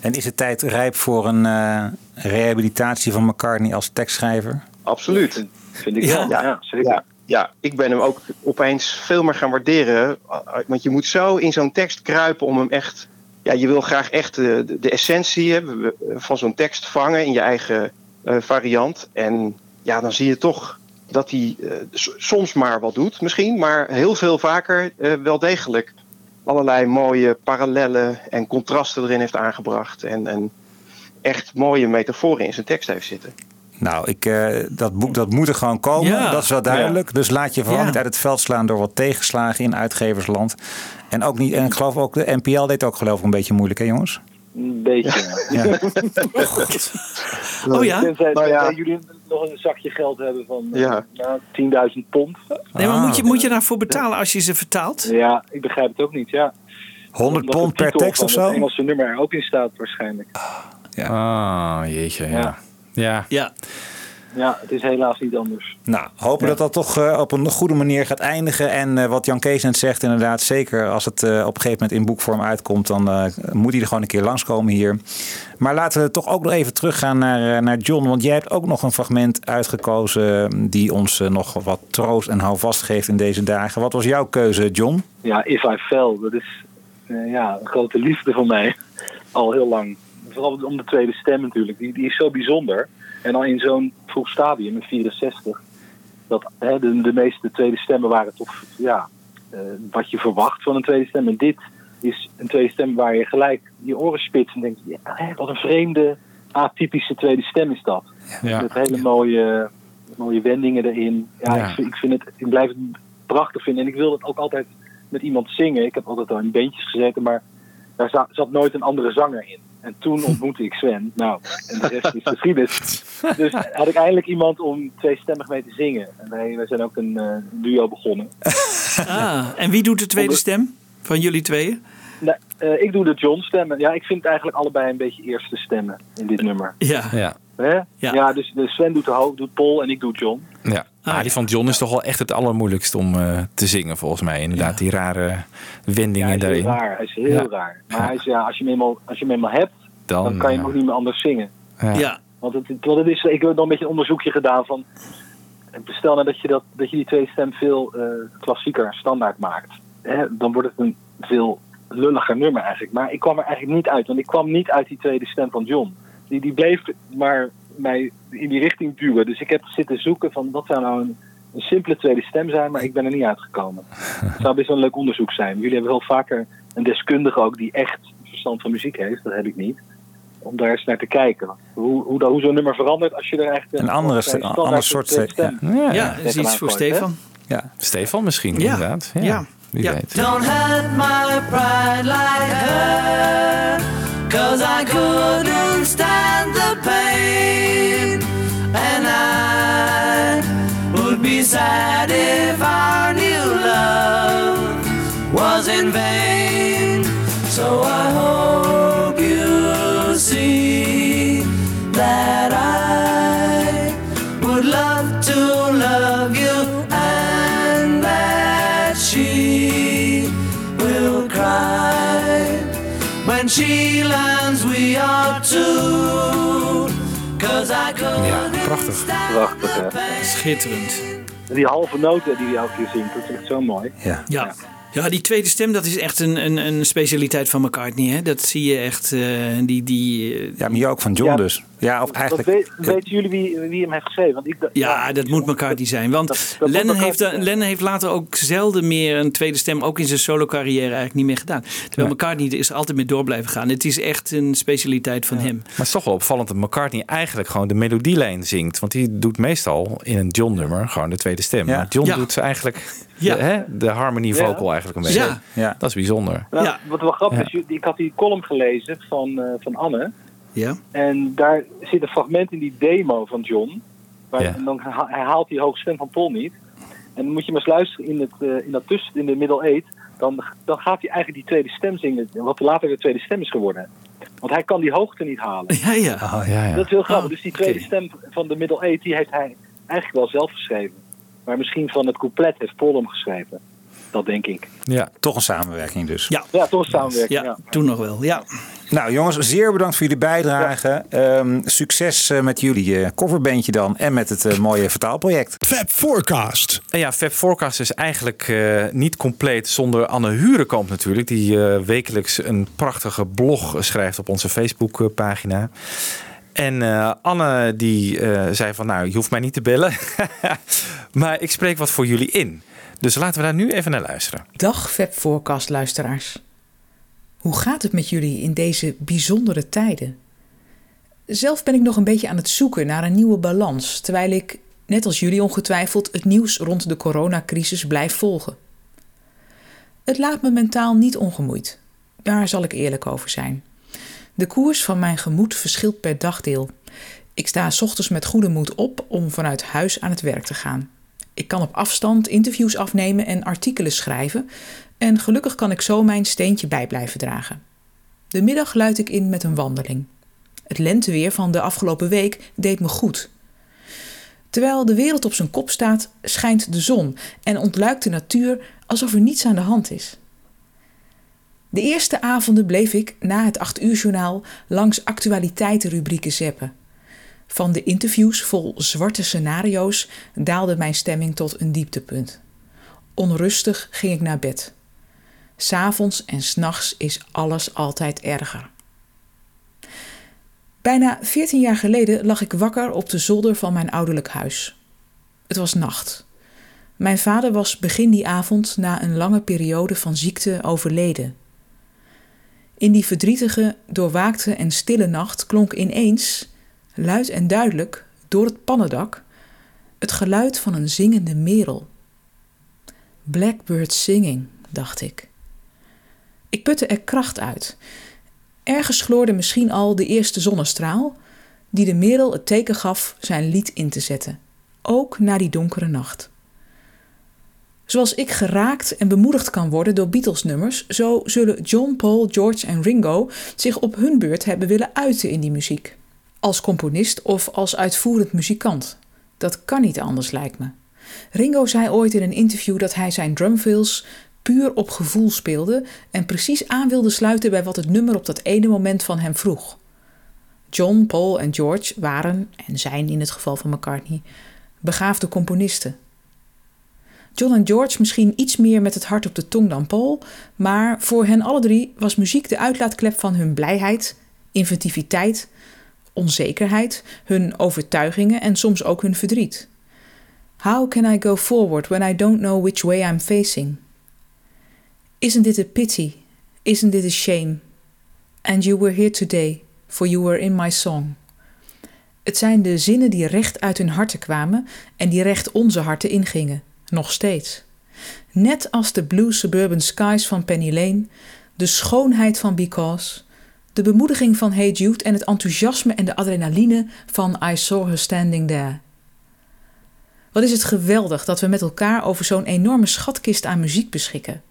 En is het tijd rijp voor een eh, rehabilitatie van McCartney als tekstschrijver? Absoluut. Vind ik Ja. wel. Ja, zeker. Ja, ja, ik ben hem ook opeens veel meer gaan waarderen. Want je moet zo in zo'n tekst kruipen om hem echt. Ja, je wil graag echt de, de, essentie hebben van zo'n tekst vangen in je eigen eh, variant. En ja, dan zie je toch dat hij eh, soms maar wat doet, misschien, maar heel veel vaker eh, wel degelijk allerlei mooie parallellen en contrasten erin heeft aangebracht. En, en echt mooie metaforen in zijn tekst heeft zitten. Nou, ik, eh, dat boek dat moet er gewoon komen. Ja. Dat is wel duidelijk. Dus laat je vooral Ja. niet uit het veld slaan door wat tegenslagen in uitgeversland. En ook niet. En ik geloof ook de NPL deed ook geloof ik een beetje moeilijk, hè jongens? Een beetje. ja. [laughs] Ja. Oh ja? Tenzij, Nou ja. tenzij jullie nog een zakje geld hebben van eh, Ja. nou, 10.000 pond. Nee, maar Ah. moet je, moet je daarvoor betalen als je ze vertaalt? Ja, ik begrijp het ook niet. Ja. 100 Omdat de pond per tekst of van Het zo? Engelse nummer er ook in staat waarschijnlijk. Ah, jeetje, ja. Ja. Ja. Ja. Het is helaas niet anders. Nou, hopen dat dat toch eh, op een goede manier gaat eindigen. En eh, wat Jan Kees net zegt, inderdaad, zeker als het eh, op een gegeven moment in boekvorm uitkomt, dan eh, moet hij er gewoon een keer langskomen hier. Maar laten we toch ook nog even teruggaan naar, eh, naar John. Want jij hebt ook nog een fragment uitgekozen die ons nog wat troost en houvast geeft in deze dagen. Wat was jouw keuze, John? Ja, If I Fell, dat is eh, ja, een grote liefde van mij. Al heel lang. Vooral om de tweede stem natuurlijk. Die, die is zo bijzonder. En al in zo'n vroeg stadium, in 64. dat hè, de, de meeste tweede stemmen waren toch ja, eh, wat je verwacht van een tweede stem. En dit is een tweede stem waar je gelijk je oren spitst en denkt, ja, hè, wat een vreemde, atypische tweede stem is dat. Ja. Met hele mooie, mooie wendingen erin. Ja, Ja. Ik, ik, vind het, ik blijf het prachtig vinden. En ik wil het ook altijd met iemand zingen. Ik heb altijd al in bandjes gezeten, maar daar za- zat nooit een andere zanger in. En toen ontmoette ik Sven. Nou, en de rest is geschiedenis. Dus had ik eindelijk iemand om tweestemmig mee te zingen. En wij, wij zijn ook een eh, duo begonnen. Ah, en wie doet de tweede stem van jullie tweeën? Nou, eh, ik doe de John stemmen. Ja, ik vind eigenlijk allebei een beetje eerste stemmen in dit nummer. Ja. Ja. Hè? Ja. dus de Sven doet, de doet Paul en ik doe John. Ja. Ah, die van John is toch wel echt het allermoeilijkst om eh, te zingen, volgens mij. Inderdaad, die rare wendingen hij is daarin. heel raar. Hij is heel Ja. raar. Maar hij is, ja, als, je hem eenmaal, als je hem eenmaal hebt, Dan, dan, kan je hem ook niet meer anders zingen. Ja. Ja. Want het, want het is, ik heb nog een beetje een onderzoekje gedaan van. Stel nou dat je, dat, dat je die tweede stem veel eh, klassieker standaard maakt. Hè, dan wordt het een veel lulliger nummer eigenlijk. Maar ik kwam er eigenlijk niet uit. Want ik kwam niet uit die tweede stem van John. Die, die bleef maar mij in die richting duwen. Dus ik heb zitten zoeken van wat zou nou een, een simpele tweede stem zijn. Maar ik ben er niet uitgekomen. Het zou best wel een leuk onderzoek zijn. Jullie hebben wel vaker een deskundige ook die echt verstand van muziek heeft. Dat heb ik niet om daar eens naar te kijken. Hoe, hoe, hoe zo'n nummer verandert als je er echt Een andere, ander soort... stem Ja, is iets voor Stefan. Ja. Stefan misschien, Ja. inderdaad. Ja. Ja. Wie Ja. weet. Don't hurt my pride like her. Cause I couldn't stand the pain. Would be sad if our new love was in vain. So I hope you see that I would love to love you and that she will cry when she learns we are two. Cause I couldn't Ja, prachtig. Prachtig, hè? Schitterend. Die halve noten die hij elke keer zingt, dat is echt zo mooi. Ja. Ja. Ja, die tweede stem, dat is echt een, een, een specialiteit van McCartney. Hè? Dat zie je echt. eh, die, die, eh, ja, maar hier ook van John Ja. dus. Ja, of eigenlijk... weet, weten jullie wie, wie hem heeft geschreven? Want ik, ja, dat moet McCartney zijn. Want Dat- dat moet Lennon, McCartney heeft, zijn. Lennon heeft later ook zelden meer een tweede stem, ook in zijn solo carrière eigenlijk niet meer gedaan. Terwijl McCartney er is altijd mee door blijven gaan. Het is echt een specialiteit van hem. Maar het is toch wel opvallend dat McCartney eigenlijk gewoon de melodielijn zingt. Want die doet meestal in een John-nummer gewoon de tweede stem. Ja. Maar John Ja. doet eigenlijk [laughs] Ja. de, hè, de harmony vocal Ja. eigenlijk een beetje. Ja. Ja. Dat is bijzonder. Nou, Ja. Wat wel grappig Ja. is, ik had die column gelezen van, eh, van Anne. Ja. En daar zit een fragment in die demo van John. Waar, Ja. En dan ha- herhaalt die hoge stem van Paul niet. En dan moet je maar eens luisteren in, het, eh, in dat tussen, in de middle eight. Dan, dan gaat hij eigenlijk die tweede stem zingen. Wat later de tweede stem is geworden. Want hij kan die hoogte niet halen. Ja, ja. Oh, ja, ja. Dat is heel grappig. Oh, dus die tweede stem van de middle eight, die heeft hij eigenlijk wel zelf geschreven. Maar misschien van het couplet heeft Paul hem geschreven. Dat denk ik. ja. Toch een samenwerking dus. Ja. Ja, toch een samenwerking. Ja, Ja. toen nog wel. Ja. Nou jongens, zeer bedankt voor jullie bijdrage. Ehm, succes eh, met jullie eh, coverbandje dan en met het eh, mooie vertaalproject. Fab Forecast. En ja, Fab Forecast is eigenlijk eh, niet compleet zonder Anne Hurenkamp natuurlijk. Die eh, wekelijks een prachtige blog schrijft op onze Facebookpagina. En eh, Anne die eh, zei van nou, je hoeft mij niet te bellen. [laughs] maar ik spreek wat voor jullie in. Dus laten we daar nu even naar luisteren. Dag Fab Forecast luisteraars. Hoe gaat het met jullie in deze bijzondere tijden? Zelf ben ik nog een beetje aan het zoeken naar een nieuwe balans, terwijl ik, net als jullie ongetwijfeld, het nieuws rond de coronacrisis blijf volgen. Het laat me mentaal niet ongemoeid. Daar zal ik eerlijk over zijn. De koers van mijn gemoed verschilt per dagdeel. Ik sta 's ochtends met goede moed op om vanuit huis aan het werk te gaan. Ik kan op afstand interviews afnemen en artikelen schrijven. En gelukkig kan ik zo mijn steentje bij blijven dragen. De middag luid ik in met een wandeling. Het lenteweer van de afgelopen week deed me goed. Terwijl de wereld op zijn kop staat, schijnt de zon en ontluikt de natuur alsof er niets aan de hand is. De eerste avonden bleef ik na het 8 uur journaal langs actualiteitenrubrieken zeppen. Van de interviews vol zwarte scenario's daalde mijn stemming tot een dieptepunt. Onrustig ging ik naar bed. S'avonds en s'nachts is alles altijd erger. Bijna 14 jaar geleden lag ik wakker op de zolder van mijn ouderlijk huis. Het was nacht. Mijn vader was begin die avond na een lange periode van ziekte overleden. In die verdrietige, doorwaakte en stille nacht klonk ineens, luid en duidelijk, door het pannendak, het geluid van een zingende merel. Blackbird singing, dacht ik. Ik putte er kracht uit. Ergens gloorde misschien al de eerste zonnestraal, die de merel het teken gaf zijn lied in te zetten, ook na die donkere nacht. Zoals ik geraakt en bemoedigd kan worden door Beatles-nummers, zo zullen John, Paul, George en Ringo zich op hun beurt hebben willen uiten in die muziek. Als componist of als uitvoerend muzikant. Dat kan niet anders, lijkt me. Ringo zei ooit in een interview dat hij zijn drumfills puur op gevoel speelde en precies aan wilde sluiten bij wat het nummer op dat ene moment van hem vroeg. John, Paul en George waren, en zijn in het geval van McCartney, begaafde componisten. John en George misschien iets meer met het hart op de tong dan Paul, maar voor hen alle drie was muziek de uitlaatklep van hun blijheid, inventiviteit, onzekerheid, hun overtuigingen en soms ook hun verdriet. How can I go forward when I don't know which way I'm facing? Isn't it a pity? Isn't it a shame? And you were here today, for you were in my song. Het zijn de zinnen die recht uit hun harten kwamen en die recht onze harten ingingen, nog steeds. Net als de blue suburban skies van Penny Lane, de schoonheid van Because, de bemoediging van Hey Jude en het enthousiasme en de adrenaline van I Saw Her Standing There. Wat is het geweldig dat we met elkaar over zo'n enorme schatkist aan muziek beschikken.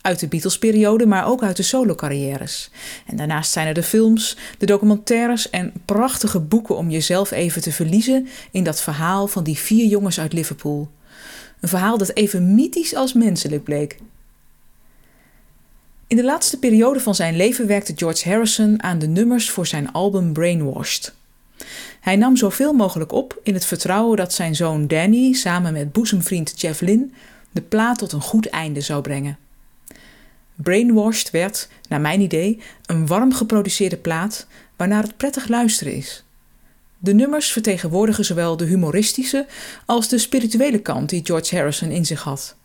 Uit de Beatles-periode, maar ook uit de solo-carrières. En daarnaast zijn er de films, de documentaires en prachtige boeken om jezelf even te verliezen in dat verhaal van die vier jongens uit Liverpool. Een verhaal dat even mythisch als menselijk bleek. In de laatste periode van zijn leven werkte George Harrison aan de nummers voor zijn album Brainwashed. Hij nam zoveel mogelijk op in het vertrouwen dat zijn zoon Danny samen met boezemvriend Jeff Lynne de plaat tot een goed einde zou brengen. Brainwashed werd, naar mijn idee, een warm geproduceerde plaat waarnaar het prettig luisteren is. De nummers vertegenwoordigen zowel de humoristische als de spirituele kant die George Harrison in zich had.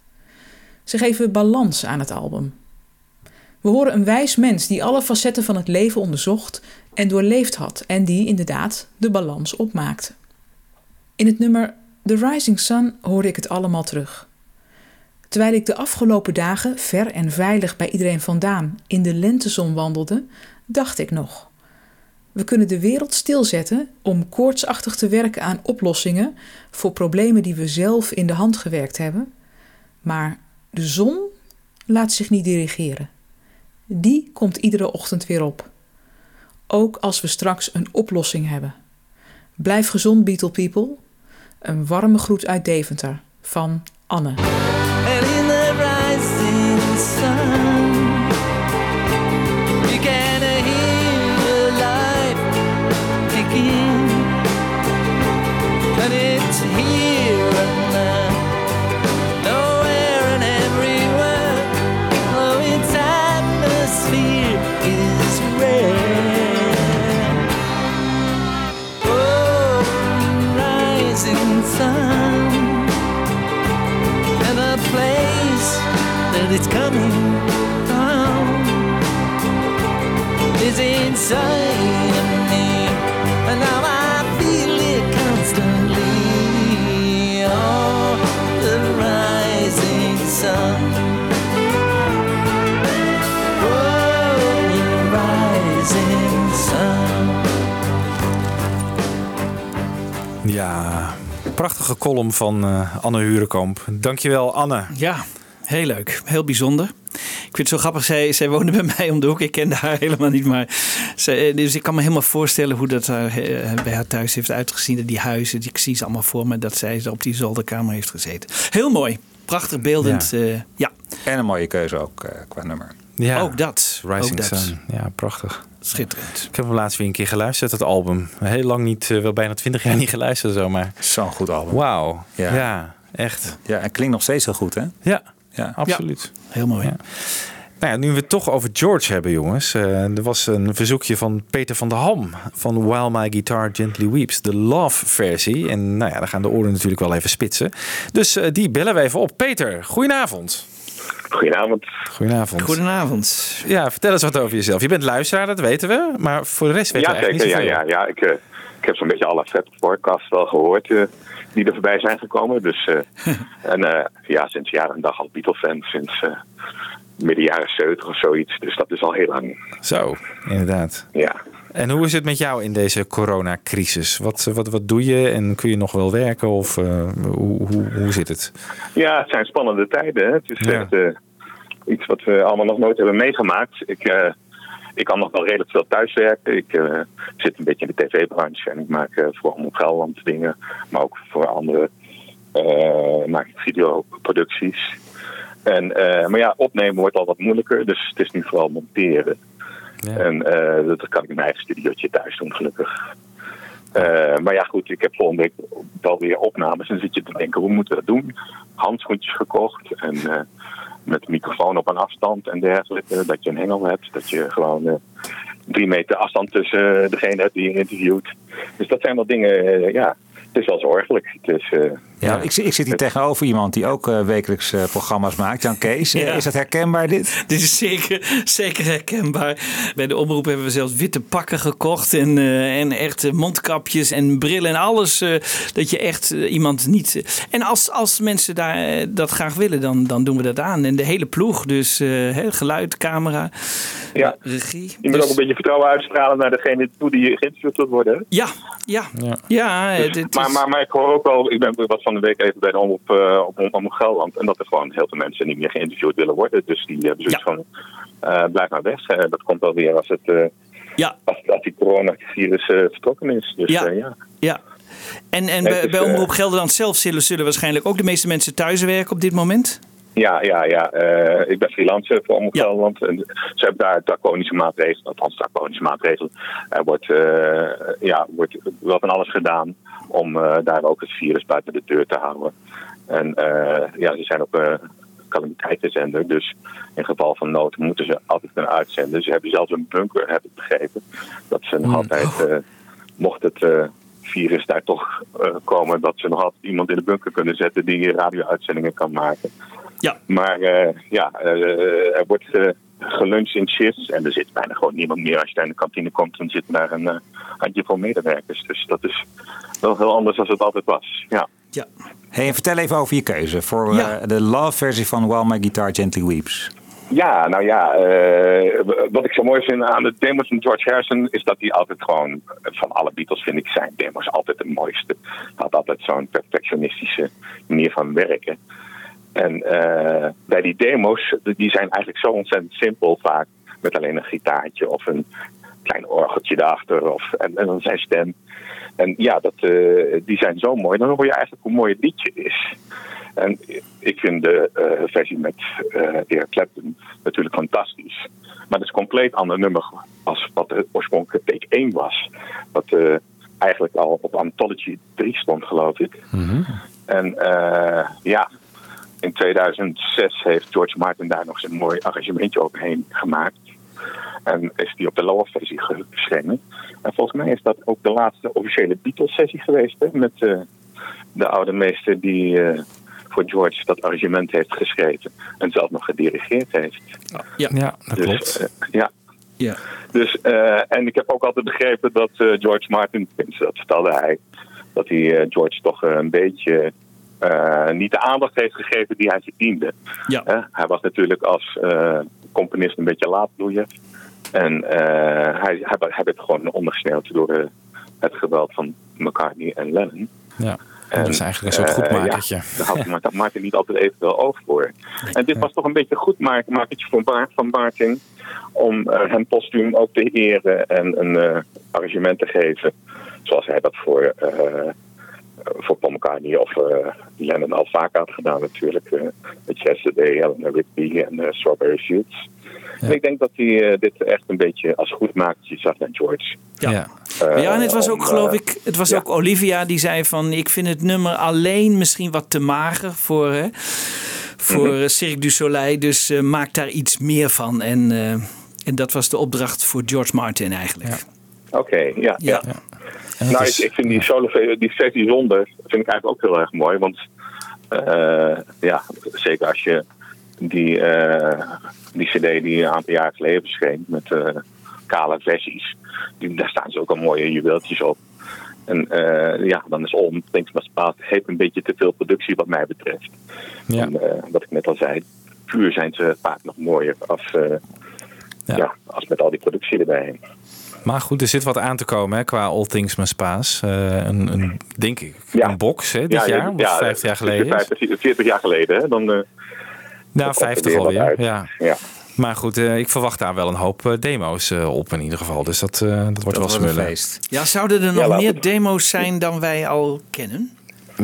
Ze geven balans aan het album. We horen een wijs mens die alle facetten van het leven onderzocht en doorleefd had en die inderdaad de balans opmaakte. In het nummer The Rising Sun hoorde ik het allemaal terug. Terwijl ik de afgelopen dagen ver en veilig bij iedereen vandaan in de lentezon wandelde, dacht ik nog. We kunnen de wereld stilzetten om koortsachtig te werken aan oplossingen voor problemen die we zelf in de hand gewerkt hebben. Maar de zon laat zich niet dirigeren. Die komt iedere ochtend weer op. Ook als we straks een oplossing hebben. Blijf gezond, Beetle People. Een warme groet uit Deventer van Anne. Ja, prachtige column van eh, Anne Hurenkamp. Dankjewel, Anne. Ja, heel leuk. Heel bijzonder. Ik vind het zo grappig. Zij, zij woonde bij mij om de hoek. Ik kende haar [laughs] helemaal niet. Maar zij, dus ik kan me helemaal voorstellen hoe dat eh, bij haar thuis heeft uitgezien. Die huizen, die, ik zie ze allemaal voor me. Dat zij op die zolderkamer heeft gezeten. Heel mooi. Prachtig beeldend. Ja. Ja. ja. En een mooie keuze ook eh, qua nummer. Ja, Ook dat. Rising ook dat. Sun. Ja, prachtig. Schitterend. Ik heb hem laatst weer een keer geluisterd, het album. Heel lang niet, eh, wel bijna twintig jaar niet geluisterd zomaar. Zo'n goed album. Wauw. Ja. Ja. echt. Ja, en klinkt nog steeds heel goed, hè? Ja, Ja. absoluut. Heel mooi. Ja. Nou ja, nu we het toch over George hebben, jongens. eh, er was een verzoekje van Peter van der Ham van While My Guitar Gently Weeps, de love versie. En nou ja, daar gaan de oren natuurlijk wel even spitsen. Dus eh, die bellen we even op. Peter, goedenavond. Goedenavond. Goedenavond. Goedenavond. Ja, vertel eens wat over jezelf. Je bent luisteraar, dat weten we. Maar voor de rest weten Ja, we eigenlijk zeker. niet Ja, ja, ja. Ik, eh, ik heb zo'n beetje alle vet podcasts wel gehoord eh, die er voorbij zijn gekomen. Dus, eh, [laughs] en eh, ja, sinds jaren en dag al Beatle-fan. Sinds eh, midden jaren 70 of zoiets. Dus dat is al heel lang. Zo, inderdaad. Ja. En hoe is het met jou in deze coronacrisis? Wat, wat, wat doe je en kun je nog wel werken? Of eh, hoe, hoe, hoe zit het? Ja, het zijn spannende tijden. Hè? Het is Ja. echt eh, iets wat we allemaal nog nooit hebben meegemaakt. Ik, eh, ik kan nog wel redelijk veel thuiswerken. Ik eh, zit een beetje in de tv-branche en ik maak eh, voor Omroep Gelderland dingen. Maar ook voor andere eh, maak ik videoproducties. En, eh, maar ja, opnemen wordt al wat moeilijker. Dus het is nu vooral monteren. En eh, dat kan ik in mijn eigen studiootje thuis doen, gelukkig. Eh, maar ja, goed, ik heb volgende week wel weer opnames. En zit je te denken, hoe moeten we dat doen? Handschoentjes gekocht en eh, met microfoon op een afstand en dergelijke. Dat je een hengel hebt, dat je gewoon drie meter afstand tussen degene die je interviewt. Dus dat zijn wel dingen, ja, het is wel zorgelijk. Het is, Ja, ik, ik zit hier tegenover iemand die ook eh, wekelijks eh, programma's maakt. Jan Kees, Eh, Ja. is dat herkenbaar dit? [laughs] Dit is zeker, zeker herkenbaar. Bij de omroep hebben we zelfs witte pakken gekocht. En, eh, en echt mondkapjes en brillen en alles. eh, dat je echt iemand niet... En als, als mensen daar, dat graag willen, dan, dan doen we dat aan. En de hele ploeg. Dus eh, hè, geluid, camera, ja. regie. Je moet Dus- ook een beetje vertrouwen uitstralen naar degene toe die geïnterviewd wil worden. Ja, ja, ja. Dus- dit maar, is- maar, maar ik hoor ook wel, ik ben wat van de week even bij de omroep eh, op Omroep Gelderland. En dat er gewoon heel veel mensen niet meer geïnterviewd willen worden. Dus die hebben zoiets van, eh, blijf maar weg. Eh, dat komt wel weer als, het, ja. als, als die coronavirus vertrokken is. Dus Ja. ja. Ja. En, en bij, is, bij Omroep Gelderland zelf zullen, zullen waarschijnlijk ook de meeste mensen thuis werken op dit moment? Ja, ja, ja. Eh, ik ben freelancer voor Omroep Gelderland. En ze hebben daar draconische maatregelen, althans draconische maatregelen. Er wordt, eh, ja, wordt wel van alles gedaan om eh, daar ook het virus buiten de deur te houden. En ja, ze zijn ook calamiteitenzender. Dus in geval van nood moeten ze altijd kunnen uitzenden. Ze hebben zelfs een bunker, heb ik begrepen. Dat ze nog altijd, eh, mocht het virus daar toch komen, dat ze nog altijd iemand in de bunker kunnen zetten die radio-uitzendingen kan maken. Ja. Maar eh, ja, eh, er wordt eh, geluncht in shifts en er zit bijna gewoon niemand meer. Als je daar in de kantine komt, dan zit daar een eh, handjevol medewerkers. Dus dat is wel heel anders dan het altijd was. Ja. Ja. Hey, en vertel even over je keuze voor de love versie van While My Guitar Gently Weeps. Ja, nou ja, eh, wat ik zo mooi vind aan de demos van George Harrison is dat hij altijd gewoon, van alle Beatles vind ik zijn demos altijd het mooiste. Hij had altijd zo'n perfectionistische manier van werken. En eh, bij die demo's, die zijn eigenlijk zo ontzettend simpel vaak, met alleen een gitaartje of een klein orgeltje daarachter of, en, en dan zijn stem. En ja, dat, eh, die zijn zo mooi. Dan hoor je eigenlijk hoe mooi het liedje is. En ik vind de eh, versie met eh Eric Clapton natuurlijk fantastisch. Maar dat is een compleet ander nummer als wat de oorspronkelijke take 1 was. Wat eigenlijk al op Anthology 3 stond, geloof ik. En eh, ja, in 2006 heeft George Martin daar nog zijn mooi arrangementje overheen gemaakt. En is die op de lower versie geschreven. En volgens mij is dat ook de laatste officiële Beatles-sessie geweest. Hè, met eh, de oude meester die eh, voor George dat arrangement heeft geschreven. En zelf nog gedirigeerd heeft. Ja, ja dat Dus, klopt. eh, ja. Ja. Dus, eh, en ik heb ook altijd begrepen dat eh, George Martin, dat vertelde hij, dat hij eh, George toch een beetje eh, niet de aandacht heeft gegeven die hij verdiende. Ja. Hij was natuurlijk als eh, componist een beetje laatbloeier. En eh, hij, hij, hij werd gewoon ondergesneeuwd door het geweld van McCartney en Lennon. Ja. dat is eigenlijk een soort goedmakertje. ja, daar had daar maakte niet altijd evenveel oog voor. En dit was toch een beetje een goedmakertje voor Baart van Baarting. Om hem postuum ook te eren en een arrangement te geven. Zoals hij dat voor, voor Paul McCartney of eh, Lennon al vaak had gedaan natuurlijk. eh met Yesterday, Eleanor Rigby en eh, Strawberry Fields. En ik denk dat hij eh, dit echt een beetje als goedmakertje zag naar George. Ja. Eh, ja, en het was ook, om, geloof eh, ik, het was ook Olivia die zei van, ik vind het nummer alleen misschien wat te mager voor, hè, voor Mhm. eh, Cirque du Soleil. Dus eh, maak daar iets meer van. En, eh, en dat was de opdracht voor George Martin eigenlijk. Oké, ja. ja. Nou, is- ik, ik vind die solo die sessie zonder vind ik eigenlijk ook heel erg mooi. Want eh, ja, zeker als je die, eh, die cd die een aantal jaar geleden verscheen met eh, kale versies. Die, daar staan ze ook al mooie juweeltjes op. En ja, dan is All Things Must Pass heeft een beetje te veel productie wat mij betreft. Ja. En, wat ik net al zei, puur zijn ze vaak nog mooier als, eh, ja. als met al die productie erbij. Maar goed, er zit wat aan te komen hè, qua All Things Must Pass. Eh, een, een, denk ik, een box hè, dit jaar, of 50 jaar geleden. 50, 40 jaar geleden, hè? Dan, eh, Nou, dan komt er 50 weer wat alweer. Ja. Ja. Maar goed, eh, ik verwacht daar wel een hoop demo's eh, op in ieder geval. Dus dat, eh, dat wordt wel smullen. Ja, zouden er nog meer demo's zijn dan wij al kennen?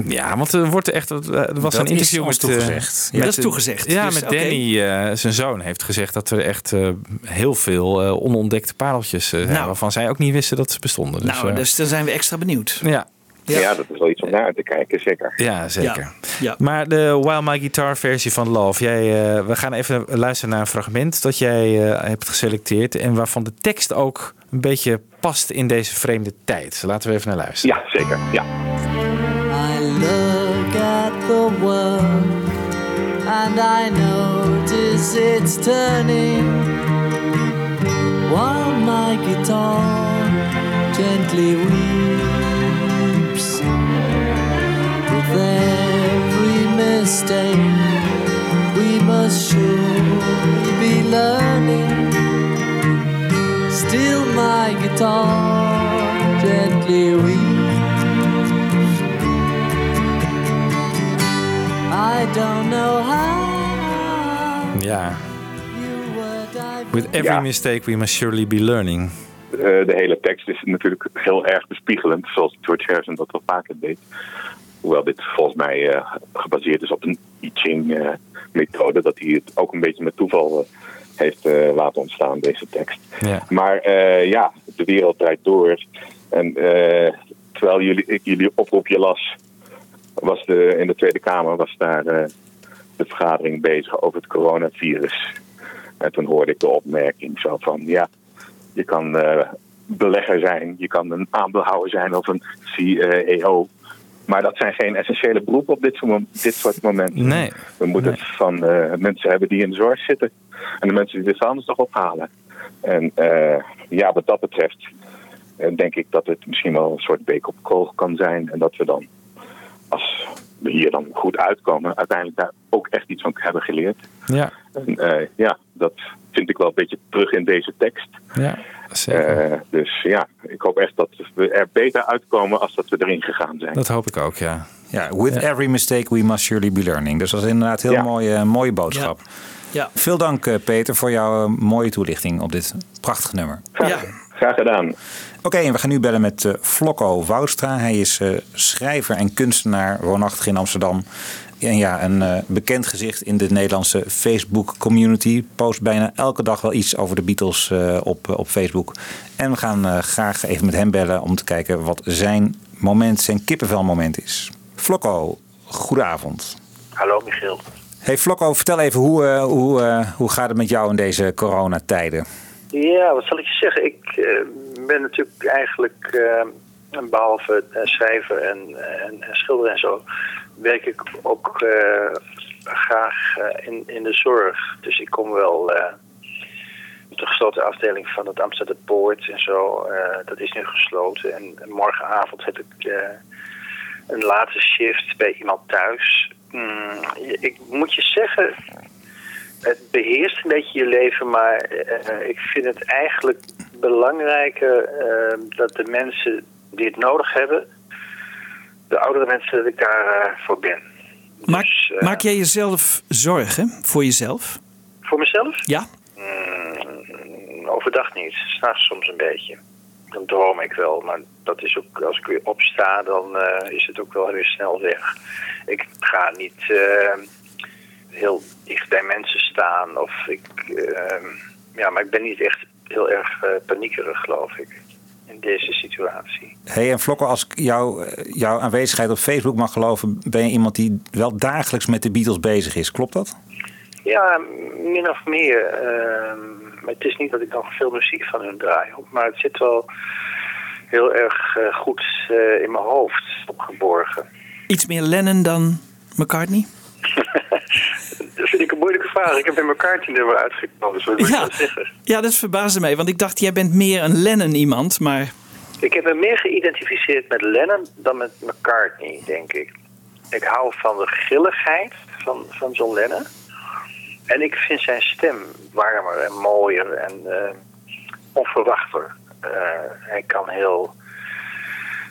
Ja, want er wordt echt. Er was Dat een interview is ons met. eh, toegezegd. met- Dat is toegezegd, Ja, dus met oké. Danny, eh, zijn zoon, heeft gezegd dat er echt eh, heel veel eh, onontdekte pareltjes eh, zijn. Nou. waarvan zij ook niet wisten dat ze bestonden. Dus, nou, eh, dus dan zijn we extra benieuwd. ja. Ja. dat is wel iets om naar uit te kijken, zeker. Ja, zeker. Ja. Ja. Maar de While My Guitar versie van Love. Jij, eh, we gaan even luisteren naar een fragment dat jij eh, hebt geselecteerd. En waarvan de tekst ook een beetje past in deze vreemde tijd. Laten we even naar luisteren. Ja, zeker. Ja. Look at the world and I notice it's turning. While my guitar gently weeps with every mistake we must surely be learning. Still my guitar gently weeps I don't know how Ja. With every Ja. mistake we must surely be learning. Eh, de hele tekst is natuurlijk heel erg bespiegelend, zoals George Harrison dat wel vaker deed. Hoewel dit volgens mij eh, gebaseerd is op een I Ching-methode, dat hij het ook een beetje met toeval eh, heeft eh, laten ontstaan, deze tekst. Ja. Maar eh, ja, de wereld draait door. En eh, terwijl jullie, ik jullie oproepje las, was de, in de Tweede Kamer was daar eh, de vergadering bezig over het coronavirus. En toen hoorde ik de opmerking zo van, ja, je kan eh, belegger zijn, je kan een aandeelhouder zijn of een CEO. Maar dat zijn geen essentiële beroepen op dit dit soort momenten. Nee. We moeten het van eh, mensen hebben die in de zorg zitten. En de mensen die de vuilnis toch ophalen. En ja, wat dat betreft denk ik dat het misschien wel een soort beek op kool kan zijn. En dat we dan, als we hier dan goed uitkomen, uiteindelijk daar ook echt iets van hebben geleerd. Ja. En eh, ja, dat vind ik wel een beetje terug in deze tekst. Ja, zeker. Eh, dus ja, ik hoop echt dat we er beter uitkomen als dat we erin gegaan zijn. Dat hoop ik ook, ja. Ja, with every mistake we must surely be learning. Dus dat is inderdaad een heel Ja. mooie, mooie boodschap. Ja. Veel dank eh, Peter voor jouw mooie toelichting op dit prachtige nummer. Graag, graag gedaan. Oké, en we gaan nu bellen met Flocco Woudstra. Hij is eh, schrijver en kunstenaar, woonachtig in Amsterdam. En ja, een eh, bekend gezicht in de Nederlandse Facebook-community. Post bijna elke dag wel iets over de Beatles op, op Facebook. En we gaan graag even met hem bellen om te kijken wat zijn moment, zijn kippenvelmoment is. Flocco, goedenavond. Hallo Michiel. Hey Flocco, vertel even hoe, hoe, hoe gaat het met jou in deze coronatijden? Ja, wat zal ik je zeggen? Ik eh, ben natuurlijk eigenlijk, eh, behalve eh, schrijver en, en, en schilderen en zo, werk ik ook eh, graag in, in de zorg. Dus ik kom wel op de gesloten afdeling van het Amsterdam Poort en zo. dat is nu gesloten. En morgenavond heb ik een late shift bij iemand thuis. Mm, ik moet je zeggen, het beheerst een beetje je leven, maar eh, ik vind het eigenlijk belangrijker eh, dat de mensen die het nodig hebben, de oudere mensen, dat ik daar eh, voor ben. Maak, Dus, maak jij jezelf zorgen voor jezelf? Voor mezelf? Ja. Mm, overdag niet, s'nachts soms een beetje. Dan droom ik wel, maar dat is ook, als ik weer opsta, dan is het ook wel weer snel weg. Ik ga niet eh, heel dicht bij mensen staan of ik, eh, ja, maar ik ben niet echt heel erg eh, paniekerig, geloof ik. in deze situatie. Hey, en Vlokker, als ik jou, eh, jouw aanwezigheid op Facebook mag geloven, ben je iemand die wel dagelijks met de Beatles bezig is. Klopt dat? Ja, min of meer. ehm, maar het is niet dat ik nog veel muziek van hun draai. Maar het zit wel heel erg eh, goed eh, in mijn hoofd opgeborgen. Iets meer Lennon dan McCartney? [laughs] Dat vind ik een moeilijke vraag. Ik heb in die nummer uitgekomen. Dus wat moet Ja. ik dat zeggen? Ja, dat verbaasde mij, want ik dacht jij bent meer een Lennon iemand, maar Ik heb me meer geïdentificeerd met Lennon dan met McCartney, denk ik. Ik hou van de grilligheid van, van John Lennon. En ik vind zijn stem warmer en mooier en eh, onverwachter. Eh, hij kan heel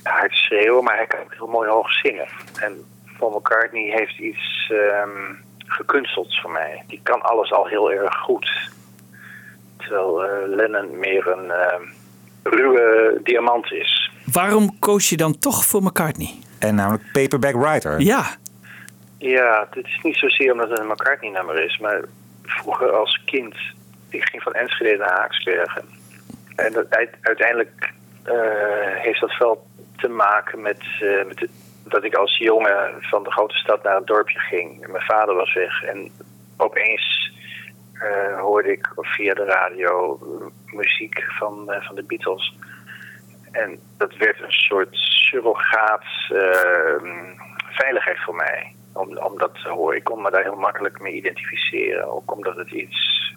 hard schreeuwen, maar hij kan ook heel mooi hoog zingen. En Paul McCartney heeft iets ehm gekunsteld voor mij. Die kan alles al heel erg goed. Terwijl eh, Lennon meer een ehm, ruwe diamant is. waarom koos je dan toch voor McCartney? En namelijk Paperback Writer. Ja, Ja, het is niet zozeer omdat het een McCartney-nummer is, maar vroeger als kind, ik ging van Enschede naar Haaksbergen. En dat, uit- uiteindelijk eh, heeft dat wel te maken met, eh, met de- dat ik als jongen van de grote stad naar het dorpje ging. Mijn vader was weg en opeens eh, hoorde ik via de radio eh, muziek van, eh, van de Beatles. En dat werd een soort surrogaat eh, veiligheid voor mij. Om, om dat te horen. Ik kon me daar heel makkelijk mee identificeren. Ook omdat het iets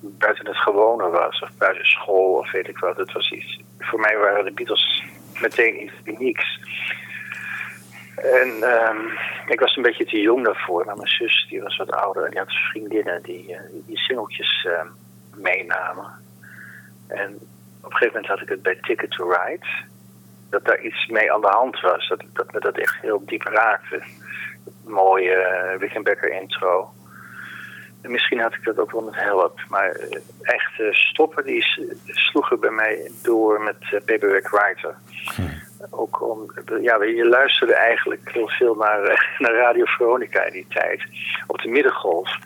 buiten het gewone was. Of buiten school of weet ik wat. Het was iets, voor mij waren de Beatles meteen iets unieks. En ehm, ik was een beetje te jong daarvoor. Maar mijn zus die was wat ouder. En die had vriendinnen die eh, die singeltjes eh, meenamen. En op een gegeven moment had ik het bij Ticket to Ride. Dat daar iets mee aan de hand was. Dat, dat me dat echt heel diep raakte. Mooie uh, Wickenbecker intro. En misschien had ik dat ook wel met Help. Maar eh, echt eh, stoppen die sloegen bij mij door met uh, Paperback Writer. Ook om, ja, je luisterde eigenlijk heel veel naar, eh, [laughs] naar Radio Veronica in die tijd. Op de middengolf.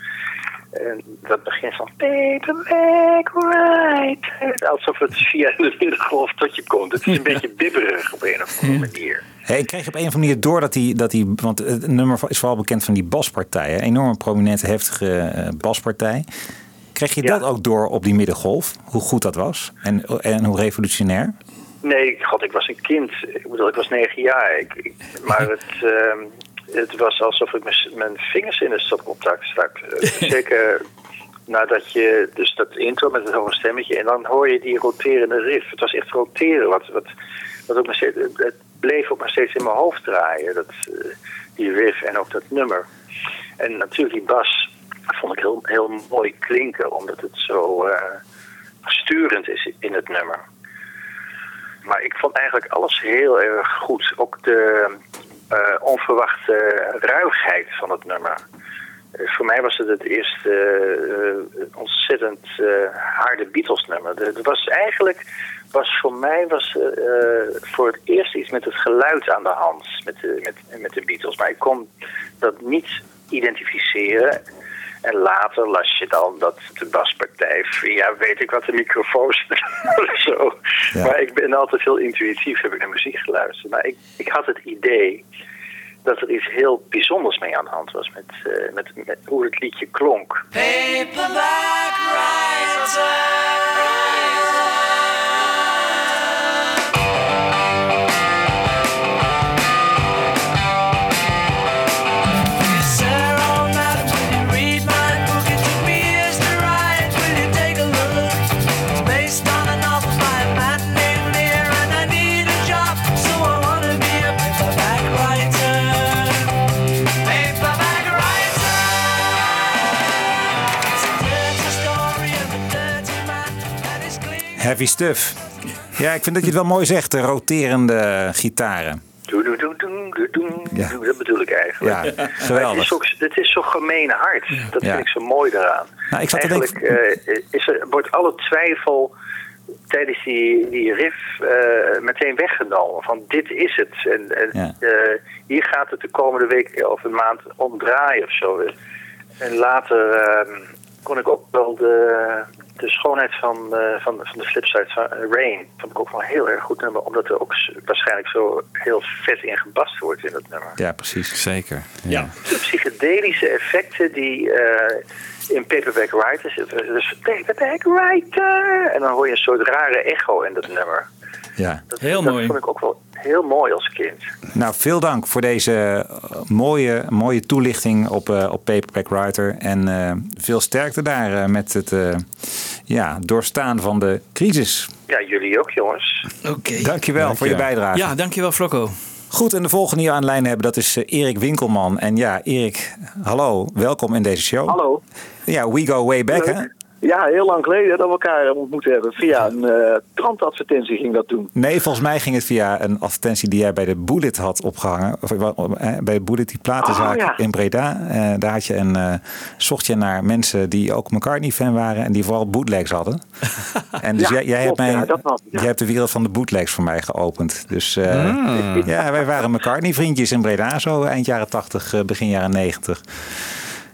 En dat begint van Paperback Writer. Alsof het via de middengolf tot je komt. Het is een [laughs] beetje bibberig op een of andere manier. Hey, ik kreeg op een of andere manier door dat die, dat die want het nummer is vooral bekend van die baspartij. hè? Enorme prominente, heftige eh, baspartij. Kreeg je dat ook door op die middengolf? Hoe goed dat was en, en hoe revolutionair? Nee, god, ik was een kind. Ik bedoel, ik was negen jaar. Ik, ik- maar het, [laughs] ehm, het was alsof ik mijn, vingers in het stopcontact stak. Eh, [laughs] Zeker nadat je, dus dat intro met het hoge stemmetje, en dan hoor je die roterende riff. Het was echt roteren, wat, wat, wat ook maar steeds, het bleef ook maar steeds in mijn hoofd draaien, dat, eh, die riff en ook dat nummer. En natuurlijk die bas vond ik heel, heel mooi klinken, omdat het zo eh, sturend is in het nummer. Maar ik vond eigenlijk alles heel erg goed. Ook de eh, onverwachte ruigheid van het nummer. Eh, voor mij was het het eerste eh, ontzettend harde Beatles nummer. Het was eigenlijk, was voor mij was, voor het eerst iets met het geluid aan de hand met met, met de Beatles. Maar ik kon dat niet identificeren. En later las je dan dat de baspartij via weet ik wat de microfoons [laughs] of zo. Maar ik ben altijd heel intuïtief, heb ik naar muziek geluisterd. Maar ik, ik had het idee dat er iets heel bijzonders mee aan de hand was met, eh, met, met hoe het liedje klonk. Paperback Heavy stuff. Ja, ik vind dat je het wel mooi zegt, de roterende gitaren. Doe, doe, doe, doe, doe, Ja. doe, dat bedoel ik eigenlijk. Ja, geweldig. Het is, ook, het is zo gemeen hard. Dat Ja. vind ik zo mooi daaraan. Nou, ik zat eigenlijk eh, is er, wordt alle twijfel tijdens die, die riff eh, meteen weggenomen. Van dit is het. En, en eh, hier gaat het de komende week of een maand om draaien of zo. En later ehm, kon ik ook wel de, de schoonheid van, eh, van, van de flipside van eh, Rain. vond ik ook wel een heel erg goed nummer. Omdat er ook waarschijnlijk zo heel vet in gebast wordt in dat nummer. Ja, precies. Zeker. Ja. De psychedelische effecten die eh, in Paperback Writer zitten. Dus Paperback Writer! En dan hoor je een soort rare echo in dat nummer. Ja. Heel dat mooi. vond ik ook wel heel mooi als kind. Nou, veel dank voor deze eh, mooie, mooie toelichting op, eh, op Paperback Writer. En eh, veel sterkte daar eh, met het eh, ja, doorstaan van de crisis. Ja, jullie ook, jongens. Oké. Dankjewel voor je bijdrage. Ja, dankjewel Flocco. Goed, en de volgende die we aan de lijn hebben, dat is Erik Winkelman. En ja, Erik, hallo, welkom in deze show. Hallo. Ja, we go way back, hè? Ja, heel lang geleden dat we elkaar ontmoet hebben. Via een eh krantadvertentie ging dat doen. Nee, volgens mij ging het via een advertentie die jij bij de Bullet had opgehangen. Of, eh, bij de Bullet, die platenzaak Oh, ja. in Breda. Eh, daar had je een, eh, zocht je naar mensen die ook McCartney-fan waren en die vooral bootlegs hadden. [laughs] en dus Ja, jij, jij, klopt, hebt mij, ja, was jij hebt de wereld van de bootlegs voor mij geopend. Dus eh, Ah. ja, wij waren McCartney-vriendjes in Breda, zo eind jaren 80, eh, begin jaren 90.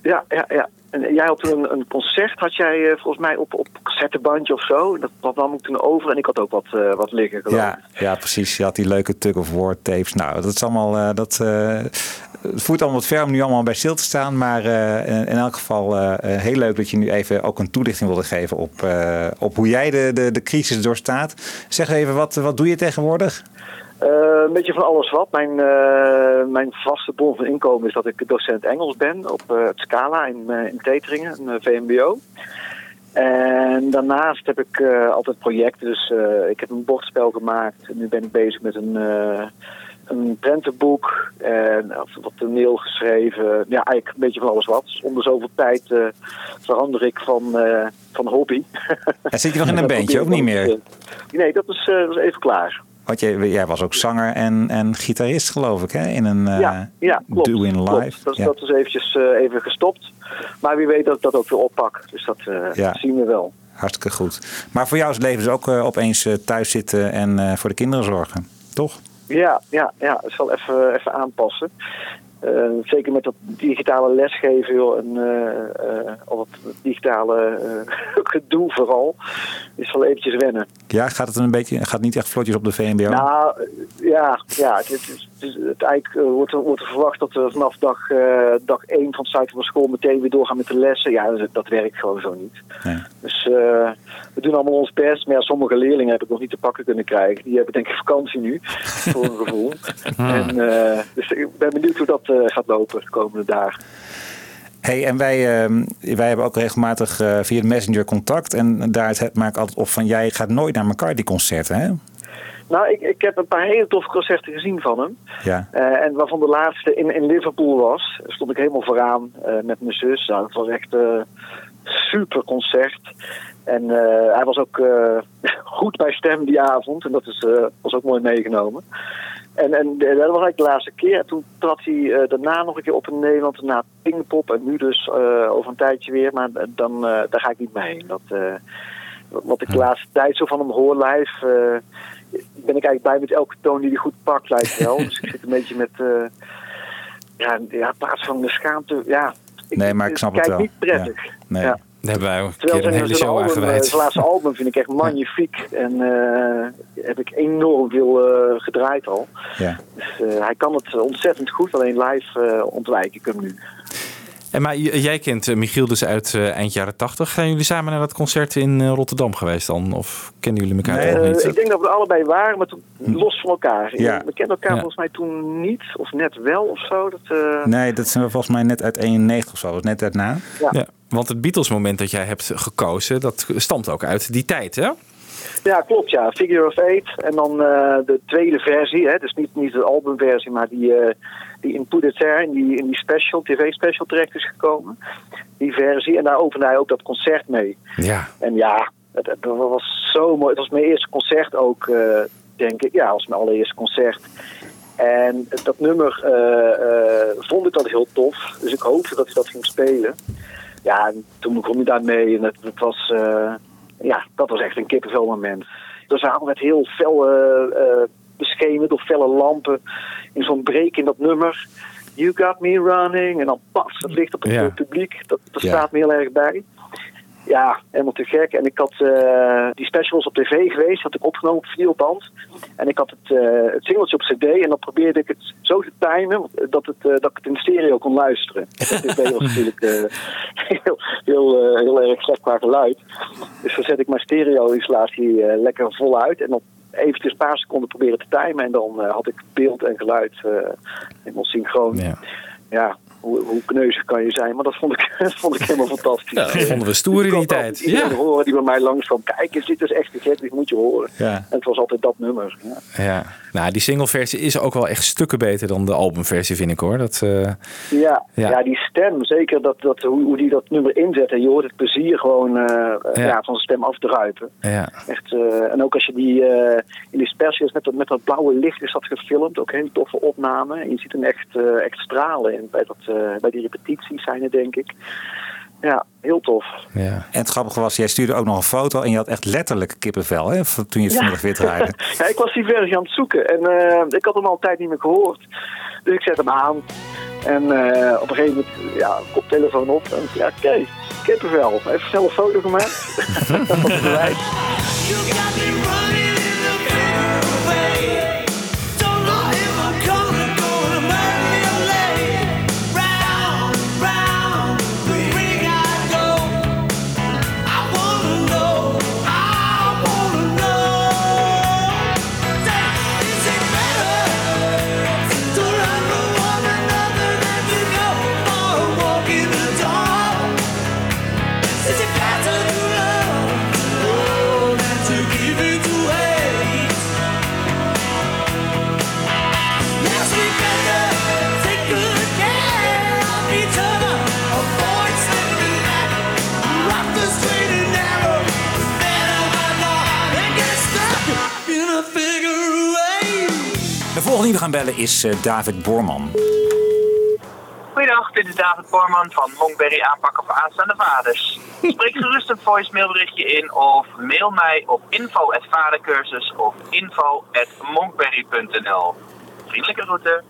Ja, ja, ja. En jij had toen een, een concert, had jij eh, volgens mij op, op cassettebandje of zo. Dat, dat nam ik toen over en ik had ook wat, eh, wat liggen geloof ik. Ja, ja, precies. Je had die leuke tug of war tapes. Nou, dat is allemaal. eh, dat, eh, het voert allemaal wat ver om nu allemaal bij stil te staan. Maar eh, in, elk geval eh, eh, heel leuk dat je nu even ook een toelichting wilde geven op, eh, op hoe jij de, de, de crisis doorstaat. Zeg even, wat, wat doe je tegenwoordig? Eh, een beetje van alles wat. Mijn, eh, mijn vaste bron van inkomen is dat ik docent Engels ben op eh, het Scala in, eh, in Teteringen, een eh, VMBO. En daarnaast heb ik eh, altijd projecten. Dus eh, ik heb een bordspel gemaakt. En nu ben ik bezig met een, eh, een prentenboek. En wat toneel geschreven. Ja, eigenlijk een beetje van alles wat. Dus onder zoveel tijd eh, verander ik van, eh, van hobby. En zit je nog [laughs] in een bandje, ook niet meer? Nee, dat is, eh, dat is even klaar. Want jij, jij was ook zanger en, en gitarist, geloof ik, hè? In een eh ja, ja, klopt. Live. Dat, Ja. dat is eventjes eh, even gestopt. Maar wie weet dat ik dat ook weer oppak. Dus dat eh, Ja. zien we wel. Hartstikke goed. Maar voor jou is het leven dus ook eh, opeens eh, thuis zitten en eh, voor de kinderen zorgen, toch? Ja, ja, ja. Het zal even, even aanpassen. Eh, zeker met dat digitale lesgeven joh, en eh, al dat digitale eh, [laughs] gedoe vooral. Is wel eventjes wennen. Ja, gaat het een beetje, gaat het niet echt vlotjes op de VMBO? Nou, ja, ja het, het, is- het, is- het eigenlijk eh, wordt, er, wordt er verwacht dat we vanaf dag, eh, dag 1 van het starten van school meteen weer doorgaan met de lessen. Ja, dat, dat werkt gewoon zo niet. Nee. Dus eh, we doen allemaal ons best. Maar ja, sommige leerlingen heb ik nog niet te pakken kunnen krijgen. Die hebben denk ik vakantie nu, [laughs] voor een gevoel. En, eh, dus ik ben benieuwd hoe dat gaat lopen de komende dagen. Hey, en wij, ehm, wij hebben ook regelmatig via de Messenger contact. En daar het- maak ik altijd op van jij gaat nooit naar McCartney-concerten, hè? Nou, ik, ik heb een paar hele toffe concerten gezien van hem. Ja. Eh, en waarvan de laatste in, in Liverpool was. Stond ik helemaal vooraan eh, met mijn zus. Nou, dat was echt een super concert. En eh, hij was ook [laughs] goed bij stem die avond. En dat is, was ook mooi meegenomen. En, en dat was eigenlijk de laatste keer. En toen trad hij daarna nog een keer op in Nederland. Daarna Pinkpop. En nu dus over een tijdje weer. Maar dan, daar ga ik niet mee heen. Dat, wat ik de laatste tijd zo van hem hoor live... ben ik eigenlijk blij met elke toon die hij goed pakt, lijkt wel. [laughs] dus ik zit een beetje met... eh ja, ja, plaats van de schaamte... Ja, Nee, maar ik snap het kijk wel. niet prettig. Ja. Nee. Ja. Daar hebben wij ook een Terwijl keer een zijn, hele show aan album, eh, gewijd. laatste album vind ik echt magnifiek. En eh, heb ik enorm veel eh, gedraaid al. Ja. Dus eh, hij kan het ontzettend goed, alleen live ontwijk ik hem nu. En maar j- jij kent eh, Michiel dus uit eh, eind jaren tachtig. Zijn jullie samen naar dat concert in eh, Rotterdam geweest dan? Of kennen jullie elkaar Eh, nog niet? ik denk dat we allebei waren, maar toen los van elkaar. Ja. We kenden elkaar Ja. volgens mij toen niet, of net wel of zo. Dat, eh, Nee, dat zijn we volgens mij net uit 91 of zo. Net daarna. Ja. Ja, want het Beatles moment dat jij hebt gekozen, dat stamt ook uit die tijd, hè? Ja, klopt ja. Figure of Eight. En dan eh, de tweede versie. Hè? Dus niet, niet de albumversie, maar die, eh, die in There, in die, in die special, tv-special terecht is gekomen. Die versie. En daar opende hij ook dat concert mee. Ja. En ja, het, het was zo mooi. Het was mijn eerste concert ook, eh, denk ik. Ja, het was mijn allereerste concert. En dat nummer eh, eh, vond ik dat heel tof. Dus ik hoopte dat hij dat ging spelen. Ja, en toen begon hij daarmee. En het, het was, ja, dat was echt een kippenvel moment. De zaal werd heel fel beschenen door felle lampen. In zo'n break in dat nummer. You got me running. En dan pas, het licht op het Ja. publiek. Dat, dat Ja. staat me heel erg bij. ja, helemaal te gek. En ik had eh, die specials op tv geweest, had ik opgenomen op videoband. En ik had het, eh, het singeltje op cd en dan probeerde ik het zo te timen dat, het, eh, dat ik het in stereo kon luisteren. [laughs] Tv was natuurlijk heel, heel, heel erg slecht qua geluid. Dus dan zet ik mijn stereo-installatie lekker voluit en dan eventjes een paar seconden proberen te timen. En dan eh, had ik beeld en geluid eh, helemaal synchroon. Ja. Ja, hoe, hoe kneuzig kan je zijn? Maar dat vond ik, [laughs] dat vond ik helemaal fantastisch. Ja, dat vonden we stoer in die tijd. Iedereen Ja. horen die bij mij langs kwam. Kijk dit is echt te gek, dit moet je horen. Ja. En het was altijd dat nummer. Ja. Ja, nou, die singleversie is ook wel echt stukken beter dan de albumversie, vind ik hoor. Dat, eh, Ja, Ja. die stem, zeker dat, dat, hoe, hoe die dat nummer inzet. En je hoort het plezier gewoon eh, Ja. van zijn stem afdruipen. ja. Echt, eh, en ook als je die in die specials met dat, met dat blauwe licht is dat gefilmd. Ook een hele toffe opname. En je ziet hem echt, echt stralen in, bij, dat, bij die repetities zijn het denk ik. Ja, heel tof. Ja. En het grappige was, jij stuurde ook nog een foto en je had echt letterlijk kippenvel hè, toen je het Ja. vanmiddag weer draaide. [laughs] ja, ik was die versie aan het zoeken en eh, ik had hem al een tijd niet meer gehoord. Dus ik zet hem aan. En eh, op een gegeven moment, ja, koptelefoon op. En ja, oké, kippenvel. Even zelf een foto gemaakt. [laughs] [laughs] Bewijs. Die we gaan bellen is eh, David Borman. Goedendag, dit is David Borman van Monkberry aanpakken voor aanstaande vaders. [laughs] Spreek gerust een voicemailberichtje in of mail mij op info.vadercursus of info.monkberry.nl. Vriendelijke groeten.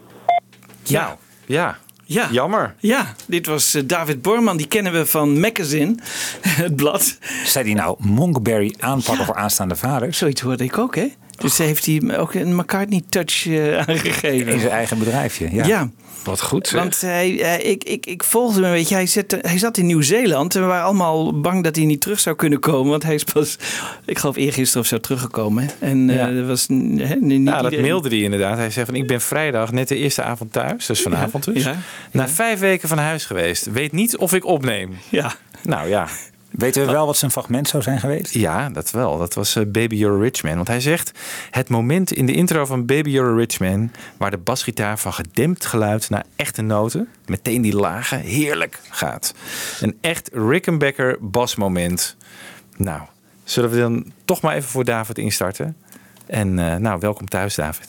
Ja. Ja. Ja. Jammer. Ja, dit was eh, David Borman. Die kennen we van Magazine, [laughs] het blad. Zei hij nou Monkberry aanpakken voor aanstaande vaders? Zoiets hoorde ik ook, hè? Dus heeft hij hem ook een McCartney-touch eh, aangegeven. In zijn eigen bedrijfje, ja. Ja. Wat goed. zeg. Want hij, hij- ik, ik, ik volgde hem, weet je, hij, zette, hij zat in Nieuw-Zeeland en we waren allemaal bang dat hij niet terug zou kunnen komen. Want hij is pas, ik geloof eergisteren of zo teruggekomen. hè. En Ja. eh, dat was niet Ja, dat mailde hij inderdaad. Hij zei van ik ben vrijdag net de eerste avond thuis, dus vanavond dus. Ja. Na vijf weken van huis geweest. Weet niet of ik opneem. Ja. Nou ja. Weten we wel wat zijn fragment zou zijn geweest? Ja, dat wel. Dat was eh, Baby You're a Rich Man. Want hij zegt het moment in de intro van Baby You're a Rich Man... waar de basgitaar van gedempt geluid naar echte noten... meteen die lage, heerlijk gaat. Een echt Rickenbacker basmoment. Nou, zullen we dan toch maar even voor David instarten? En eh, nou, welkom thuis David.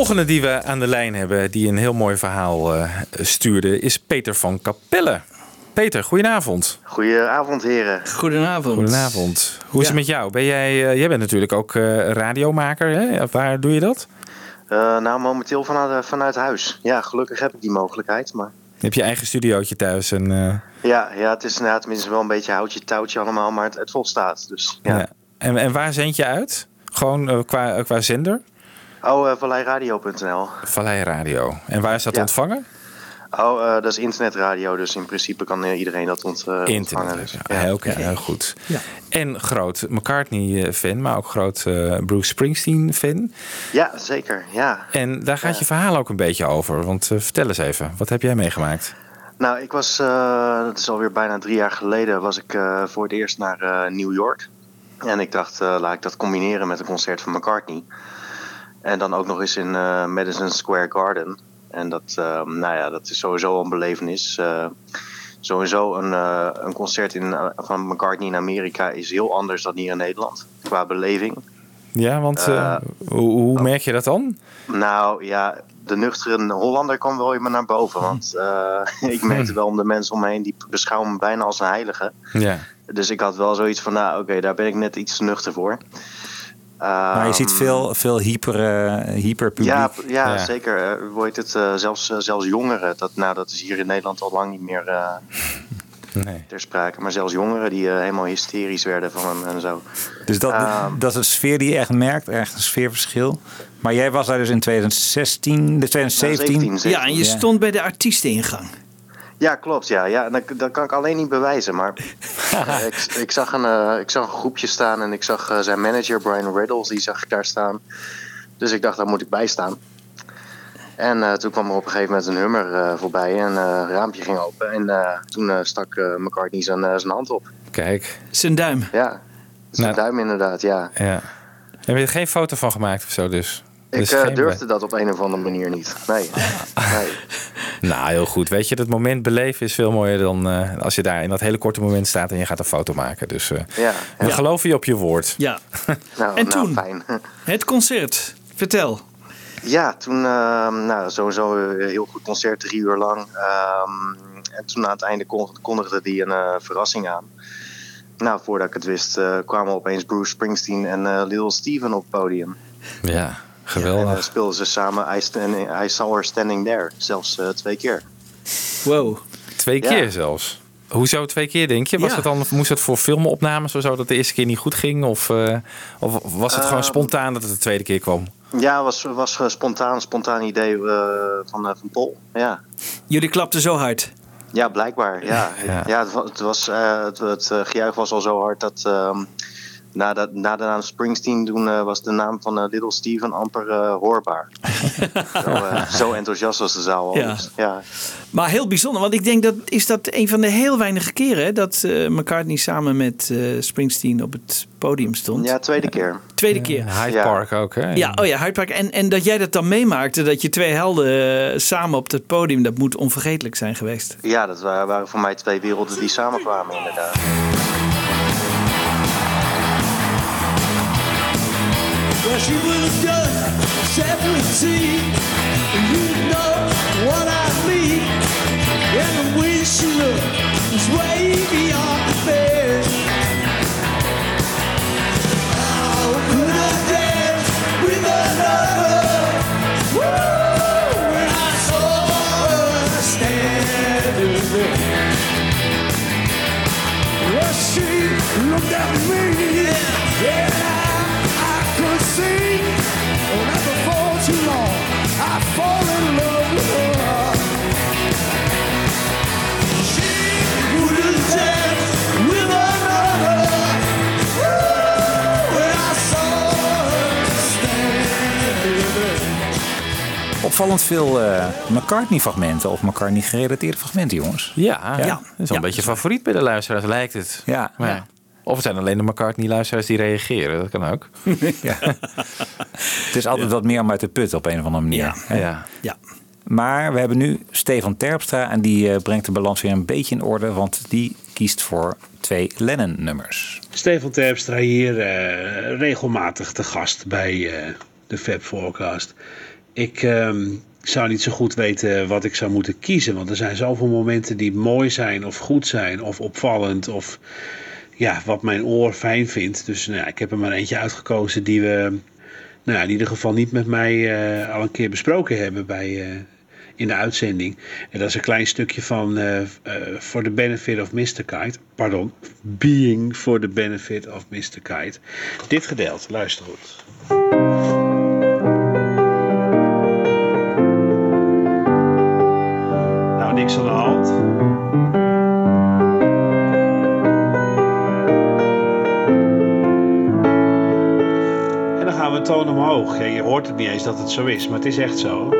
Volgende die we aan de lijn hebben, die een heel mooi verhaal eh, stuurde, is Peter van Capelle. Peter, goedenavond. Goedenavond, heren. Goedenavond. Goedenavond. Hoe is het met jou? Ben jij, eh, jij bent natuurlijk ook eh, radiomaker. Hè? Waar doe je dat? Eh, nou, momenteel vanuit, vanuit huis. Ja, gelukkig heb ik die mogelijkheid. Maar Heb je eigen studiootje thuis? En, eh, ja, ja het is inderdaad tenminste wel een beetje houtje touwtje allemaal, maar het, het volstaat. Dus ja. ja. En, en waar zend je uit? Gewoon qua, qua zender? Oh, uh, valleiradio.nl. Vallei Radio. En waar is dat Ja. ontvangen? Oh, eh, dat is internetradio, dus in principe kan eh, iedereen dat ont, eh, ontvangen. Dus, Ja, heel, oké, heel goed. Ja. En groot McCartney-fan, maar ook groot eh, Bruce Springsteen-fan. Ja, zeker. Ja. En daar gaat je verhaal ook een beetje over. Want eh, vertel eens even, wat heb jij meegemaakt? Nou, ik was, eh, dat is alweer bijna drie jaar geleden, was ik eh, voor het eerst naar eh, New York. En ik dacht, eh, laat ik dat combineren met een concert van McCartney. En dan ook nog eens in eh, Madison Square Garden. En dat, eh, nou ja, dat is sowieso een belevenis. Eh, sowieso een, een concert in, van McCartney in Amerika is heel anders dan hier in Nederland. Qua beleving. Ja, want hoe, hoe merk je dat dan? Nou ja, de nuchtere Hollander kwam wel in me naar boven. Want [laughs] ik merkte wel om de mensen om me heen, die beschouwen me bijna als een heilige. Ja. Dus ik had wel zoiets van, nou oké, daar ben ik net iets te nuchter voor. Maar je ziet Ehm, veel, veel hyper, eh, hyper publiek. Ja, ja, zeker. Eh, Hoe heet het? eh, zelfs, zelfs jongeren. Dat, nou, dat is hier in Nederland al lang niet meer eh, [laughs] ter sprake. Maar zelfs jongeren die helemaal hysterisch werden van hem en zo. Dus dat, Ehm, dat is een sfeer die je echt merkt, echt een sfeerverschil. Maar jij was daar dus in 2016, de 2017. Ja, en je stond bij de artiesteningang. Ja, klopt. Ja. Ja, dat, dat kan ik alleen niet bewijzen. Maar [laughs] eh, ik, ik, zag een, eh, ik zag een groepje staan en ik zag eh, zijn manager Brian Riddles, die zag ik daar staan. Dus ik dacht, daar moet ik bij staan. En eh, toen kwam er op een gegeven moment een hummer eh, voorbij en eh, het raampje ging open. En eh, toen eh, stak McCartney zijn, eh, zijn hand op. Kijk. Zijn duim. Ja, zijn duim inderdaad, ja. Ja. Heb je er geen foto van gemaakt of zo dus? Ik Dus durfde dat op een of andere manier niet. Nee. [laughs] nee. Nou, heel goed. Weet je, dat moment beleven is veel mooier dan eh, als je daar in dat hele korte moment staat en je gaat een foto maken. Dus eh, Ja. we Ja. geloven je op je woord. Ja. [laughs] Nou, En nou, toen? fijn. [laughs] Het concert. Vertel. Ja, toen ehm, nou, sowieso een heel goed concert, drie uur lang. Ehm, en toen aan het einde kon- kondigde hij een eh, verrassing aan. Nou, voordat ik het wist, eh, kwamen opeens Bruce Springsteen en eh Lil Steven op het podium. Ja, En geweldig. eh, speelden ze samen I, Stand- I Saw Her Standing There. Zelfs eh, twee keer. Wow. Twee Ja. keer zelfs. Hoezo twee keer, denk je? Was Ja. het dan, moest het voor filmopnames of zo dat de eerste keer niet goed ging? Of, eh, of was het gewoon Ehm. spontaan dat het de tweede keer kwam? Ja, was, was eh, spontaan, spontaan idee eh, van, eh, van Paul. Ja. Jullie klapten zo hard. Ja, blijkbaar. Ja, ja. het, wa- het, was, eh, het, het eh, gejuich was al zo hard dat ehm, na, de, na de naam Springsteen toen eh, was de naam van eh, Little Steven amper eh, hoorbaar. [laughs] zo, eh, zo enthousiast was de zaal al. Ja. Dus, ja. Maar heel bijzonder, want ik denk dat is dat een van de heel weinige keren hè, dat eh, McCartney samen met eh, Springsteen op het podium stond. ja, tweede keer. Tweede keer. Hyde Ja. Park ook, hè? Ja, oh ja, Hyde Park. En, en dat jij dat dan meemaakte, dat je twee helden samen op het podium, dat moet onvergetelijk zijn geweest. Ja, dat waren, waren voor mij twee werelden die samenkwamen inderdaad. She just 17. You know what I mean. And the way she looked was way beyond with another? I saw her standing she looked at me, and I, I could see that before too long I'd fall in love with her. She wouldn't dance with another. Woo! When I saw her standing there. Opvallend veel eh, McCartney-fragmenten of McCartney-gerelateerde fragmenten, jongens. Ja, Ja. dat is wel een beetje favoriet bij de luisteraars, lijkt het. Ja. Maar ja. Of het zijn alleen de McCartney-luisteraars die reageren, dat kan ook. [laughs] ja. Het is altijd wat meer om uit de put op een of andere manier. Ja. Ja. Maar we hebben nu Stefan Terpstra en die eh, brengt de balans weer een beetje in orde, want die kiest voor twee Lennon-nummers. Stefan Terpstra hier eh, regelmatig te gast bij eh, de Fab Forecast. Ik ehm, zou niet zo goed weten wat ik zou moeten kiezen, want er zijn zoveel momenten die mooi zijn of goed zijn of opvallend of ja, wat mijn oor fijn vindt. Dus nou ja, ik heb er maar eentje uitgekozen die we nou ja, in ieder geval niet met mij eh, al een keer besproken hebben bij, eh, in de uitzending. En dat is een klein stukje van eh, For the Benefit of Mr. Kite. Pardon, Being for the Benefit of Mr. Kite. Dit gedeelte, luister goed. Nou, niks aan de hand. Toon omhoog. Ja, je hoort het niet eens dat het zo is, maar het is echt zo.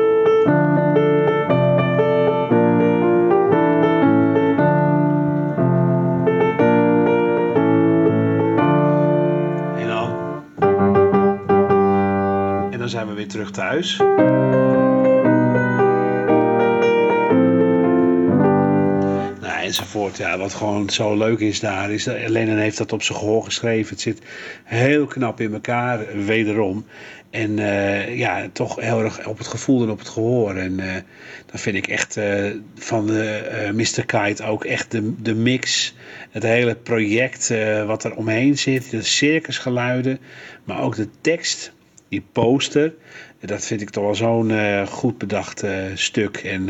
En dan. En dan zijn we weer terug thuis. Ja, wat gewoon zo leuk is daar, is dat Lennon heeft dat op zijn gehoor geschreven. Het zit heel knap in elkaar, wederom. En eh, ja, toch heel erg op het gevoel en op het gehoor. En eh dan vind ik echt eh, van de, Mr. Kite ook echt de, de mix. Het hele project wat er omheen zit. De circusgeluiden. Maar ook de tekst. Die poster. Dat vind ik toch wel zo'n goed bedacht stuk. En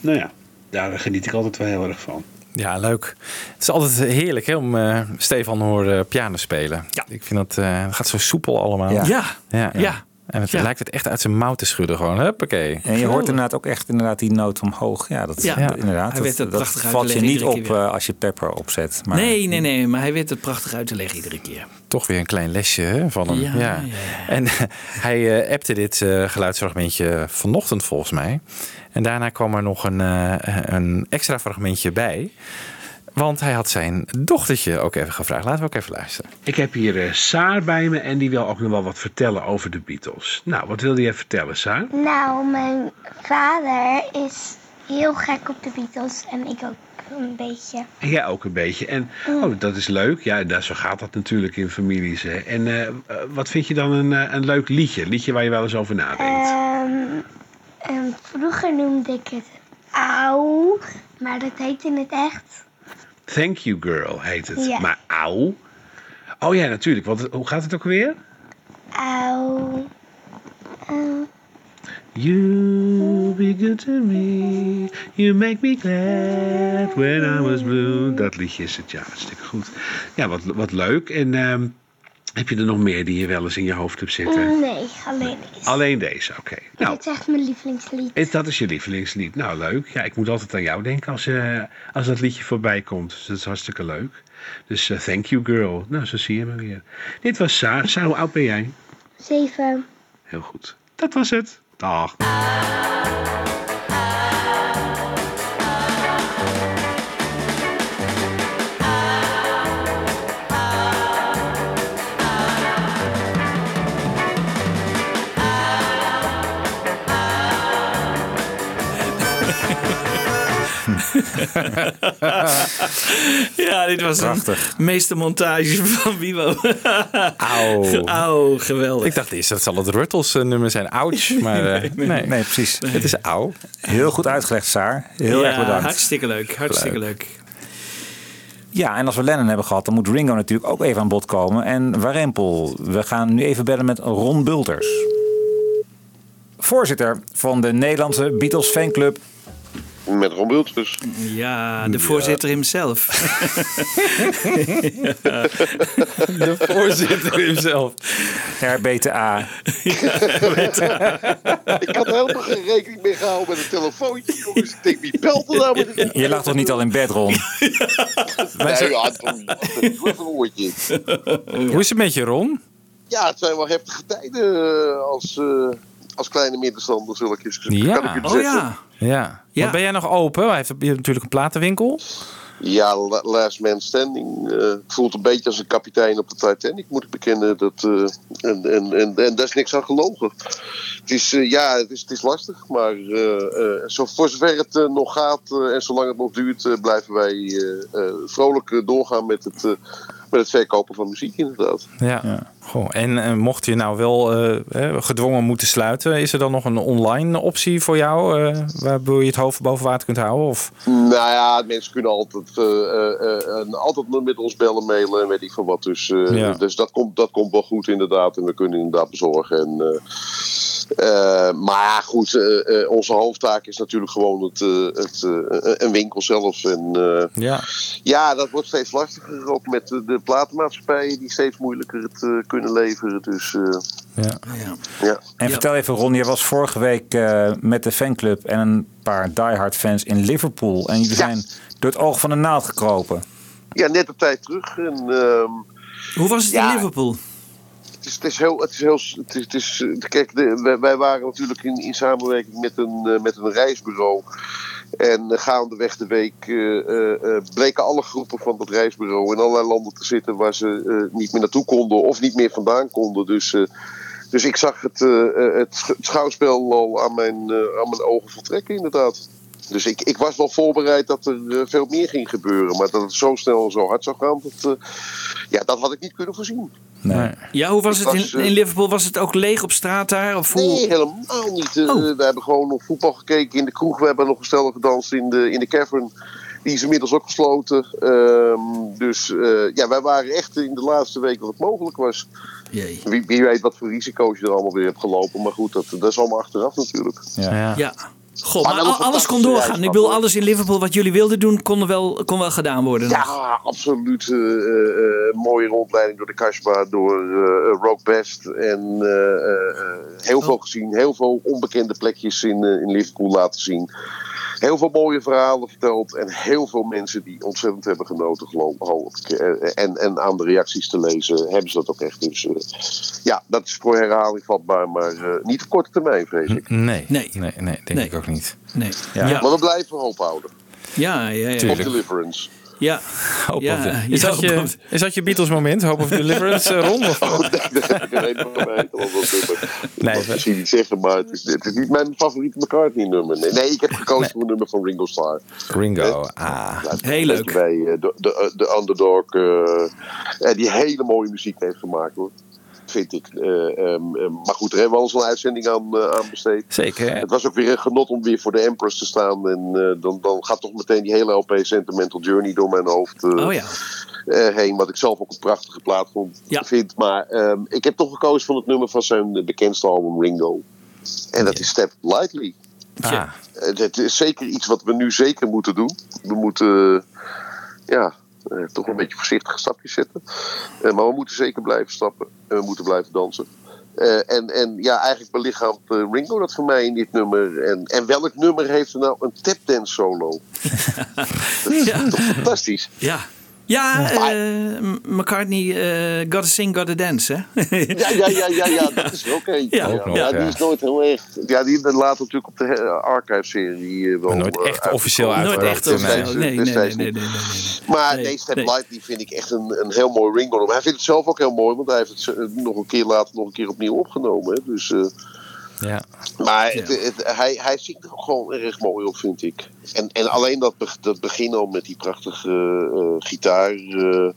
nou ja, daar geniet ik altijd wel heel erg van. Ja, leuk. Het is altijd heerlijk hè, om eh, Stefan te horen piano spelen. Ja. Ik vind dat eh, het gaat zo soepel allemaal. Ja. Ja. ja. Ja. En het Ja. lijkt het echt uit zijn mouw te schudden gewoon. Huppakee. En je hoort inderdaad ook echt inderdaad die noot omhoog. Ja, dat, Ja. ja. inderdaad. Hij weet dat, het dat prachtig valt je niet op weer. eh, als je Pepper opzet. Maar Nee, nee, nee, maar hij weet het prachtig uit te leggen iedere keer. Toch weer een klein lesje hè, van hem. Ja, Ja, ja, En [laughs] hij eh, appte dit eh, geluidsfragmentje vanochtend volgens mij. En daarna kwam er nog een, eh, een extra fragmentje bij. Want hij had zijn dochtertje ook even gevraagd. Laten we ook even luisteren. Ik heb hier eh, Saar bij me en die wil ook nog wel wat vertellen over de Beatles. Nou, wat wilde jij vertellen, Saar? Nou, mijn vader is heel gek op de Beatles en ik ook een beetje. En jij ook een beetje. En Mm. oh, dat is leuk. Ja, daar, zo gaat dat natuurlijk in families. Hè. En eh, eh, wat vind je dan een, een leuk liedje? Een liedje waar je wel eens over nadenkt? Ehm, en vroeger noemde ik het Auw, maar dat heet in het echt. Thank You Girl heet het. Ja. Maar auw? Oh ja, natuurlijk. Want hoe gaat het ook weer? Auw. You be good to me. You make me glad when I was blue. Dat liedje is het, ja, hartstikke goed. Ja, wat, wat leuk. En ehm, heb je er nog meer die je wel eens in je hoofd hebt zitten? Nee, alleen deze. Alleen deze, oké. Nou, Dit is echt mijn lievelingslied. is- dat is je lievelingslied. Nou, leuk. Ja, ik moet altijd aan jou denken als, eh, als dat liedje voorbij komt. Dus dat is hartstikke leuk. Dus eh, thank you, girl. Nou, zo zie je me weer. Dit was Saar. Saar, hoe oud ben jij? Zeven. Heel goed. Dat was het. Dag. [laughs] ja, dit was Prachtig. een meestermontage van Wibo. Auw. [laughs] Auw, geweldig. Ik dacht eerst dat zal het Ruttles nummer zijn. Ouch. [laughs] Maar eh, nee, nee, precies. Het is auw. Heel goed uitgelegd, Saar. Heel ja, erg bedankt. Hartstikke leuk, hartstikke leuk. Ja, en als we Lennon hebben gehad, dan moet Ringo natuurlijk ook even aan bod komen. En Warempel, we gaan nu even bellen met Ron Bulters. Voorzitter van de Nederlandse Beatles fanclub. Met Ron Bulters. Ja, [laughs] de voorzitter himself. De voorzitter himself. RBTA. ik had helemaal geen rekening mee gehouden met een telefoontje, jongens. Ik denk, wie belt er nou met een Je lag toch niet al in bed, Ron? Nee, ja, even een oortje. Hoe is het met je, Ron? Ja, het zijn wel heftige tijden eh, als, eh, als kleine middenstander, zul ik eens kan ik Ja. u zeggen. Ja. Want ben jij nog open? Hij heeft je hebt natuurlijk een platenwinkel. Ja, la- last man standing. het voelt een beetje als een kapitein op de Titanic, moet ik bekennen. Dat, eh, en, en, en, en daar is niks aan gelogen. Het is, eh, ja, het is, het is lastig, maar eh, eh, zo, voor zover het nog gaat en zolang het nog duurt, blijven wij eh, eh, vrolijk doorgaan met het, met het verkopen van muziek, inderdaad. Ja. Goh, en mocht je nou wel eh, gedwongen moeten sluiten, is er dan nog een online optie voor jou eh, waardoor je het hoofd boven water kunt houden? Of? Nou ja, mensen kunnen altijd, eh, altijd met ons bellen, mailen en weet ik van wat. Dus, Ja. dus dat, komt, dat komt wel goed inderdaad. En we kunnen inderdaad bezorgen. En, eh, maar ja, goed, onze hoofdtaak is natuurlijk gewoon het, het, een winkel zelf. En Ja. ja, dat wordt steeds lastiger. Ook met de, de platenmaatschappijen die steeds moeilijker het kunnen leveren. Dus eh, Ja. ja. En vertel even, Ron, je was vorige week eh, met de fanclub en een paar diehard fans in Liverpool. En jullie zijn door het oog van de naald gekropen. ja, net op tijd terug. En, ehm, Hoe was het Ja. in Liverpool? Het is, het is heel. Het is heel het is, het is, eh, kijk, de, wij, wij waren natuurlijk in, in samenwerking met een, met een reisbureau. En eh, gaandeweg de week eh, eh, bleken alle groepen van dat reisbureau in allerlei landen te zitten waar ze niet meer naartoe konden of niet meer vandaan konden. Dus, dus ik zag het, het, sch- het schouwspel al aan mijn, aan mijn ogen voltrekken, inderdaad. Dus ik, ik was wel voorbereid dat er eh, veel meer ging gebeuren. Maar dat het zo snel en zo hard zou gaan, dat, eh, ja, dat had ik niet kunnen voorzien. Nee. Ja, hoe was Ik het was, in, eh, in Liverpool? Was het ook leeg op straat daar? Of hoe? Nee, helemaal niet. Eh, We hebben gewoon nog voetbal gekeken in de kroeg. We hebben nog een stel gedanst in de, in de cavern. Die is inmiddels ook gesloten. Ehm, dus eh, ja, wij waren echt in de laatste weken wat het mogelijk was. Jee. Wie, wie weet wat voor risico's je er allemaal weer hebt gelopen. Maar goed, dat, dat is allemaal achteraf natuurlijk. Ja. Ja. Goh, Maar alles kon doorgaan. Ik bedoel, alles in Liverpool wat jullie wilden doen, kon wel, kon wel gedaan worden. nog. Ja, absoluut. eh, eh, eh, mooie rondleiding door de Kasbah, door eh Rock Best. En heel veel gezien. Heel veel onbekende plekjes in, in Liverpool laten zien. Heel veel mooie verhalen verteld. En heel veel mensen die ontzettend hebben genoten, geloof ik. Eh, En, en aan de reacties te lezen, hebben ze dat ook echt. Dus eh, ja, dat is voor herhaling vatbaar. Maar eh, niet op korte termijn, vrees ik. Nee, nee, nee, nee denk ik ook niet. Nee. Ja. Maar we blijven hoop houden. Ja, ja, ja. Op Deliverance. Ja. Hope Ja, of the- ja, is, dat je, of- is dat je Beatles moment? Hope of Deliverance, uh, Ron? Of? Oh, nee, ik er nummer. Nee, Dat misschien niet zeggen, maar het is, het is niet mijn favoriete McCartney-nummer. Nee, nee, ik heb gekozen voor een nummer van Ringo Starr. Ringo, ah. Heel leuk. Bij eh, de, de, de underdog. eh, en die hele mooie muziek heeft gemaakt, hoor. Vind ik. Eh, ehm, ehm, maar goed, er hebben we al een uitzending aan, eh, aan besteed. Zeker. hè? Het was ook weer een genot om weer voor de Empress te staan. En eh, dan, dan gaat toch meteen die hele LP Sentimental Journey door mijn hoofd eh, Oh ja. eh, heen. Wat ik zelf ook een prachtige plaat vond, vind. Maar ehm, ik heb toch gekozen voor het nummer van zijn eh, bekendste album Ringo. En dat is Step Lightly. Ah. Het, is zeker iets wat we nu zeker moeten doen. We moeten, eh, ja, eh, toch een beetje voorzichtige stapjes zetten. Eh, maar we moeten zeker blijven stappen. En we moeten blijven dansen. Eh, en, en ja, eigenlijk belichaamt eh, Ringo dat voor mij in dit nummer. En, en welk nummer heeft er nou een tapdance solo? [laughs] dat is toch fantastisch. Ja. Ja, eh, McCartney, eh Gotta Sing, Gotta Dance, hè? [laughs] Ja, ja, ja, ja, ja, dat is er ook eentje. Ja, Ja, ook nog, ja, ja. die is nooit heel erg. Ja, die laat natuurlijk op de Archive-serie eh, wel. Nooit echt officieel uitgekomen. Nooit echt uitgebracht, officieel. destijds- Nee, nee, nee, destijds nee, niet. nee, nee, nee. Maar Nee, nee, Step nee. Lightly vind ik echt een, een heel mooi Ringo nummer. Hij vindt het zelf ook heel mooi, want hij heeft het nog een keer later nog een keer opnieuw opgenomen. Hè. Dus, eh, Ja. maar het, het- hij, hij zingt er ook gewoon erg mooi op, vind ik. En, en alleen dat, be- dat begin al met die prachtige eh, gitaar eh,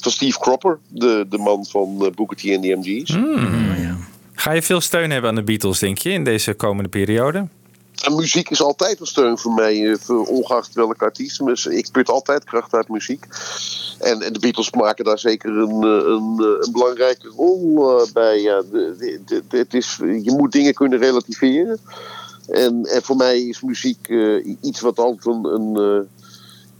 van Steve Cropper, de, de man van uh, Booker T en de MG's. Hmm. Ga je veel steun hebben aan de Beatles, denk je, in deze komende periode? En muziek is altijd een steun voor mij, eh, ongeacht welke artiest. Ik put altijd kracht uit muziek. En, en de Beatles maken daar zeker een, eh, een, eh, een belangrijke rol bij. Het is, je moet dingen kunnen relativeren. En, en voor mij is muziek iets wat altijd een, een,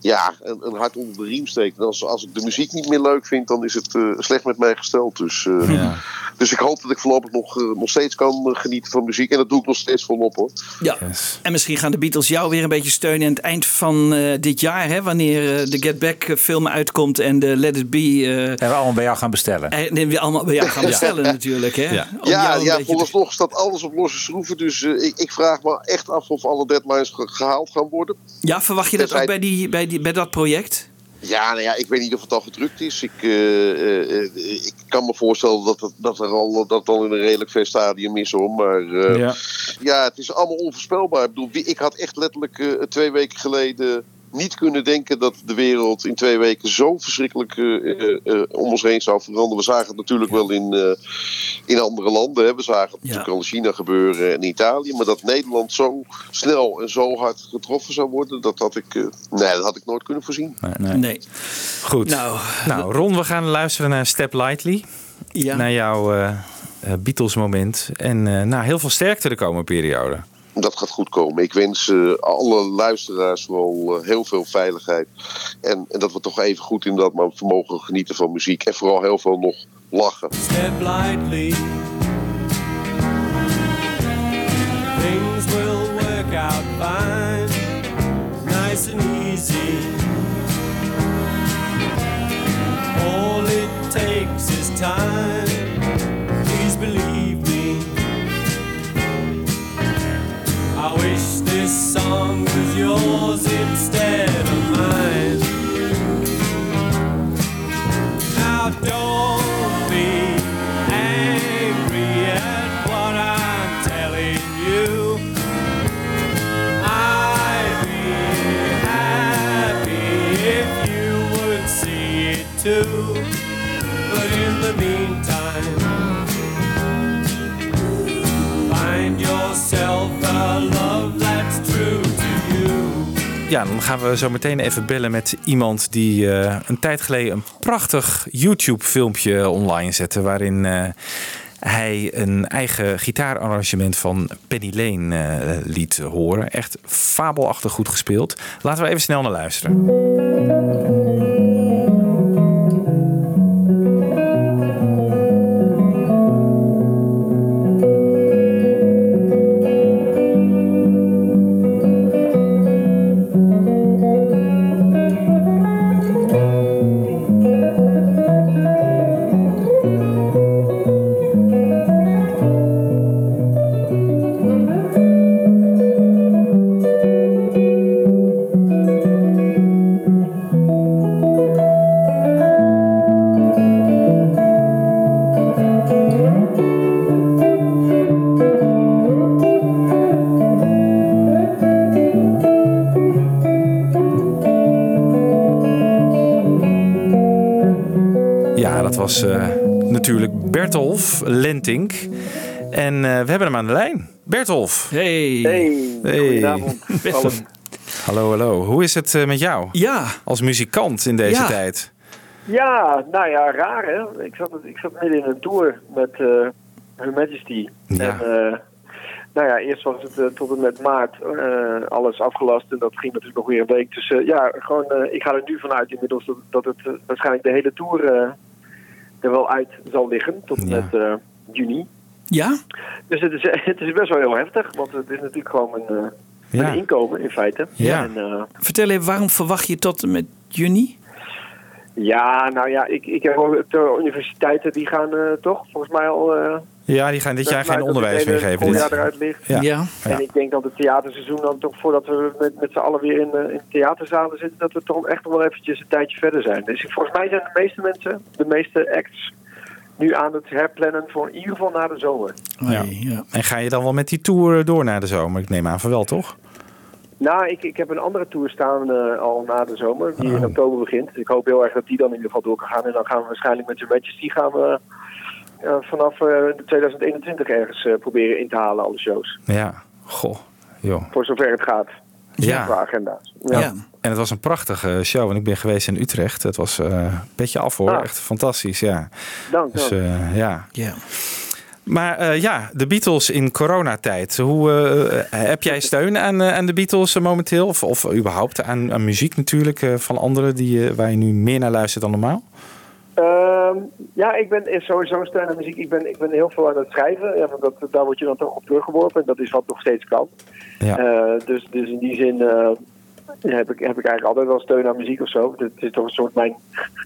ja, een, een hart onder de riem steekt. En als, als ik de muziek niet meer leuk vind, dan is het eh, slecht met mij gesteld. Dus, eh, dus ik hoop dat ik voorlopig nog, eh, nog steeds kan genieten van muziek. En dat doe ik nog steeds volop hoor. Ja, en misschien gaan de Beatles jou weer een beetje steunen aan het eind van eh, dit jaar, hè, wanneer eh, de Get Back film uitkomt en de Let It Be. eh, En we allemaal bij jou gaan bestellen. en we allemaal bij jou gaan [laughs] Ja. bestellen natuurlijk. Hè? Ja. Ja, ja vooralsnog staat alles op losse schroeven. Dus ik, ik vraag me echt af of alle deadlines ge- gehaald gaan worden. Ja, verwacht je dat Tenzij- ook bij, die, bij, die, bij dat project? Ja, nou ja, ik weet niet of het al gedrukt is. Ik, eh, eh, eh, ik kan me voorstellen dat het, dat er al, dat het al in een redelijk ver stadium is hoor. Maar eh, Ja. ja. het is allemaal onvoorspelbaar. Ik bedoel, ik had echt letterlijk eh, twee weken geleden niet kunnen denken dat de wereld in twee weken zo verschrikkelijk eh, eh, eh, om ons heen zou veranderen. We zagen het natuurlijk wel in, eh, in andere landen. Hè. We zagen het natuurlijk al in China gebeuren en in Italië. Maar dat Nederland zo snel en zo hard getroffen zou worden, dat had ik, eh, nee, dat had ik nooit kunnen voorzien. Nee. Goed. Nou, Nou, Ron, we gaan luisteren naar Step Lightly. Ja. Naar jouw Beatles moment. En eh nou, heel veel sterkte de komende periode. Dat gaat goed komen. Ik wens eh, alle luisteraars vooral eh, heel veel veiligheid. En, en dat we toch even goed in dat maar vermogen genieten van muziek. En vooral heel veel nog lachen. Step lightly. Things will work out fine, nice and easy. All it takes is time. songs as yours instead of mine. Now don't be angry at what I'm telling you. I'd be happy if you would see it too. But in the meantime, find yourself. Ja, dan gaan we zo meteen even bellen met iemand die eh, een tijd geleden een prachtig YouTube-filmpje online zette. Waarin eh, hij een eigen gitaararrangement van Penny Lane eh, liet horen. Echt fabelachtig goed gespeeld. Laten we even snel naar luisteren. Hebben hem aan de lijn. Bertolf. Hey. Hey, goedenavond. [laughs] Hallo. Hallo. Hoe is het eh, met jou? Ja. Als muzikant in deze Ja. tijd. Ja, nou ja, raar hè. Ik zat, ik zat midden in een tour met eh Her Majesty. En eh, nou ja, eerst was het tot en met maart eh, alles afgelast en dat ging natuurlijk nog weer een week. Dus ja, gewoon, eh, ik ga er nu vanuit inmiddels dat, dat het waarschijnlijk de hele tour eh, er wel uit zal liggen tot en met eh, juni. Ja? Dus het is, [laughs] het is best wel heel heftig, want het is natuurlijk gewoon een, eh, Ja. een inkomen in feite. Ja. En, eh, Vertel even, waarom verwacht je tot en met juni? Ja, nou ja, ik, ik heb wel de universiteiten die gaan eh, toch volgens mij al. eh, Ja, die gaan dit jaar geen onderwijs meer geven. Dit- eruit ligt. Ja. Ja. En Ja. ik denk dat het theaterseizoen dan toch voordat we met, met z'n allen weer in, eh, in theaterzalen zitten, dat we toch echt nog wel eventjes een tijdje verder zijn. Dus volgens mij zijn de meeste mensen, de meeste acts, nu aan het herplannen voor in ieder geval na de zomer. Ja. En ga je dan wel met die tour door naar de zomer? Ik neem aan van wel, toch? Nou, ik, ik heb een andere tour staan eh, al na de zomer, die in oktober begint. Dus ik hoop heel erg dat die dan in ieder geval door kan gaan. En dan gaan we waarschijnlijk met Your Majesty gaan we eh, vanaf eh, 2021 ergens eh, proberen in te halen, alle shows. Ja, goh, joh. Voor zover het gaat. Ja. Qua agenda's. Ja. En het was een prachtige show. En ik ben geweest in Utrecht. Het was eh, een beetje af hoor. Ah. Echt fantastisch, ja. Dank, Dus dank. eh, ja. Ja. Maar eh, ja, de Beatles in coronatijd. Hoe, eh, heb jij steun aan, eh, aan de Beatles eh, momenteel? Of, of überhaupt aan, aan muziek natuurlijk eh, van anderen die, eh, waar je nu meer naar luistert dan normaal? Ehm, ja, ik ben sowieso steun aan muziek. Ik ben, ik ben heel veel aan het schrijven. Ja, want dat, daar word je dan toch op teruggeworpen. En dat is wat nog steeds kan. Ja. Eh, dus, dus in die zin eh, heb, ik, heb ik eigenlijk altijd wel steun aan muziek of zo. Het is toch een soort mijn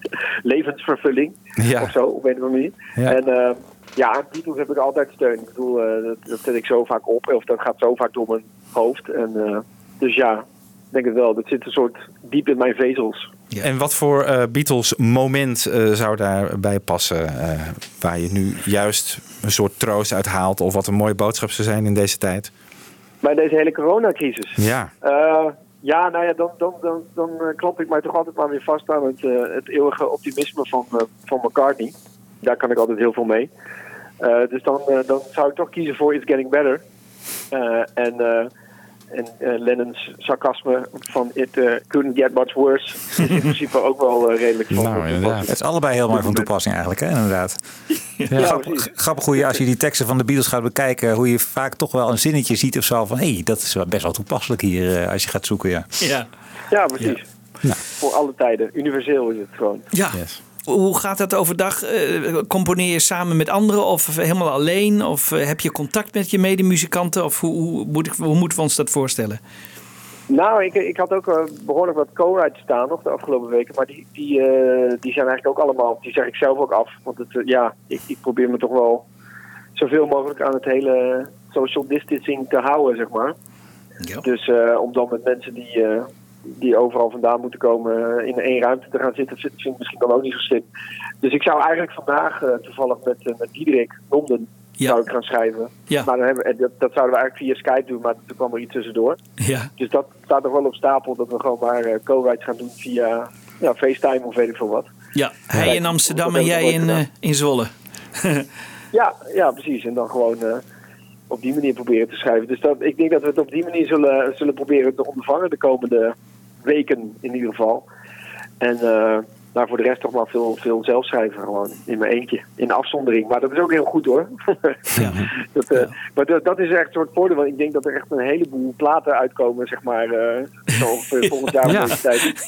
[laughs] levensvervulling Ja. of zo, op een of andere manier. Ja. En eh, ja, aan Beatles heb ik altijd steun. Ik bedoel, eh, dat, dat zet ik zo vaak op. Of dat gaat zo vaak door mijn hoofd. En, eh, dus ja, ik denk het wel. Dat zit een soort diep in mijn vezels. En wat voor eh, Beatles moment eh, zou daarbij passen? eh, waar je nu juist een soort troost uit haalt? Of wat een mooie boodschap zou zijn in deze tijd? Bij deze hele coronacrisis. Ja. Eh, ja, nou ja, dan, dan, dan, dan klamp ik mij toch altijd maar weer vast aan het, eh, het eeuwige optimisme van, eh, van McCartney. Daar kan ik altijd heel veel mee. Eh, dus dan, dan zou ik toch kiezen voor It's Getting Better. Eh, en eh, en eh, Lennon's sarcasme van It eh, Couldn't Get Much Worse is in principe ook wel eh, redelijk van Nou, inderdaad. Het is allebei heel mooi van toepassing eigenlijk, hè, inderdaad. Ja, grappig, grappig hoe je, als je die teksten van de Beatles gaat bekijken, hoe je vaak toch wel een zinnetje ziet of zo van, hé, hey, dat is wel best wel toepasselijk hier eh, als je gaat zoeken, ja. Ja. Ja, precies. Voor alle tijden. Universeel is het gewoon. Ja. Hoe gaat dat overdag? Eh, componeer je samen met anderen of helemaal alleen? Of eh, heb je contact met je medemuzikanten? Of hoe, hoe, moet ik, hoe moeten we ons dat voorstellen? Nou, ik, ik had ook eh, behoorlijk wat co-writes staan nog de afgelopen weken. Maar die, die, die zijn eigenlijk ook allemaal, die zeg ik zelf ook af. Want het, ja, ik, ik probeer me toch wel zoveel mogelijk aan het hele social distancing te houden, zeg maar. Dus eh, om dan met mensen die, die overal vandaan moeten komen eh, in één ruimte te gaan zitten, vind ik misschien dan ook niet zo slim. Dus ik zou eigenlijk vandaag eh, toevallig met, met Diederik Londen zou ik gaan schrijven. Ja. Maar dan hebben, dat, dat zouden we eigenlijk via Skype doen, maar toen kwam er iets tussendoor. Ja. Dus dat staat nog wel op stapel dat we gewoon maar eh, co-writes gaan doen via, ja, FaceTime of weet ik veel wat. Ja, hij in Amsterdam en jij in, in Zwolle. [laughs] Ja, ja, precies. En dan gewoon op die manier proberen te schrijven. Dus dat, ik denk dat we het op die manier zullen, zullen proberen te ondervangen de komende weken in ieder geval. En nou, voor de rest toch maar veel, veel zelf schrijven gewoon in mijn eentje. In afzondering. Maar dat is ook heel goed hoor. [laughs] dat, eh, Maar dat, dat is echt een soort voordeel. Want ik denk dat er echt een heleboel platen uitkomen, zeg maar, eh, zo ongeveer [laughs] volgend jaar Ja. deze tijd.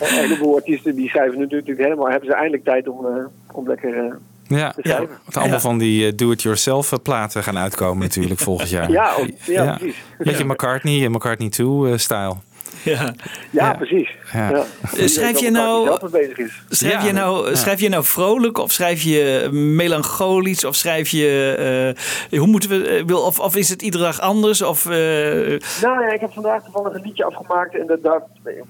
Een heleboel artiesten die schrijven nu natuurlijk helemaal, hebben ze eindelijk tijd om, om lekker eh, Ja, allemaal van die eh, do-it-yourself eh, platen gaan uitkomen natuurlijk volgend jaar. Ja, ook- ja, precies. Beetje McCartney en McCartney 2-style. [laughs] Ja. Ja, precies. Ja. Ja. Eh, Schrijf je nou, schrijf, Ja. je nou, Ja. schrijf je nou vrolijk of schrijf je melancholisch of schrijf je. eh, hoe moeten we. eh, wil- Of, of is het iedere dag anders? Of, eh, Nou ja, ik heb vandaag toevallig een liedje afgemaakt. En dat, dat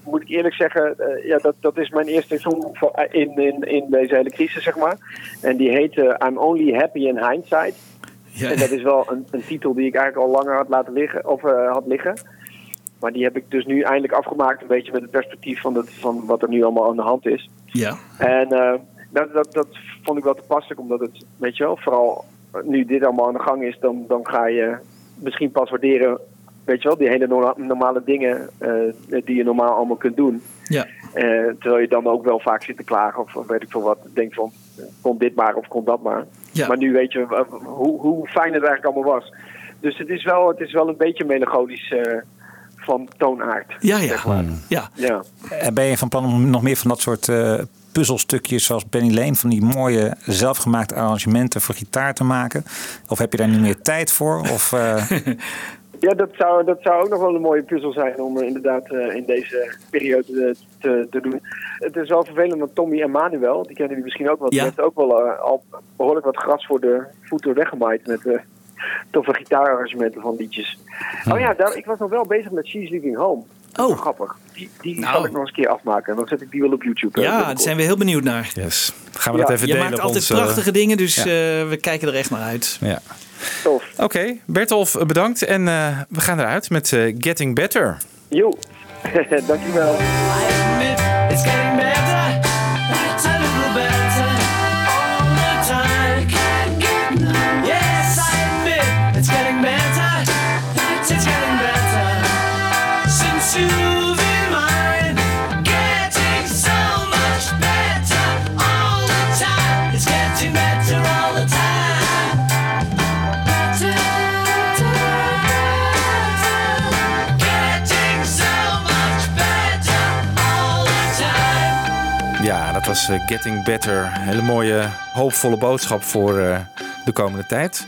moet ik eerlijk zeggen, eh, ja, dat, dat is mijn eerste song in, in, in deze hele crisis, zeg maar. En die heet eh, I'm Only Happy in Hindsight. En dat is wel een, een titel die ik eigenlijk al langer had laten liggen, of had liggen. Maar die heb ik dus nu eindelijk afgemaakt, een beetje met het perspectief van, het, van wat er nu allemaal aan de hand is. ja. En eh, dat, dat, dat vond ik wel toepasselijk, omdat het, weet je wel, vooral nu dit allemaal aan de gang is, dan, dan ga je misschien pas waarderen, weet je wel, die hele norma- normale dingen eh, die je normaal allemaal kunt doen. Ja. Eh, terwijl je dan ook wel vaak zit te klagen of, weet ik veel wat, denk van, kon dit maar of kon dat maar. Ja. Maar nu weet je hoe, hoe fijn het eigenlijk allemaal was. Dus het is wel, het is wel een beetje melancholisch van toonaard. Ja, ja. zeg maar. ja. Ja. En ben je van plan om nog meer van dat soort eh, puzzelstukjes zoals Benny Lane, van die mooie zelfgemaakte arrangementen voor gitaar te maken? Of heb je daar niet meer tijd voor? Of, eh, [laughs] Ja, dat zou, dat zou ook nog wel een mooie puzzel zijn om eh, inderdaad eh, in deze periode te, te doen. Het is wel vervelend, want Tommy Emmanuel, die kennen jullie misschien ook wel, die Ja. heeft ook wel al behoorlijk wat gras voor de voeten weggemaaid met eh toffe gitaararrangementen van liedjes. Oh ja, daar, ik was nog wel bezig met She's Leaving Home. Wel grappig. Die, die Nou. zal ik nog eens een keer afmaken en dan zet ik die wel op YouTube. ja, daar zijn we heel benieuwd naar. Yes. Gaan we Ja, dat even Je delen maakt op altijd ons, prachtige dingen, dus ja. eh, we kijken er echt naar uit. Ja. Tof. Oké, Bertolf, bedankt. En eh, we gaan eruit met eh, Getting Better. Jo, [laughs] dankjewel. It's getting better, eh, Getting Better. Hele mooie, hoopvolle boodschap voor eh, de komende tijd.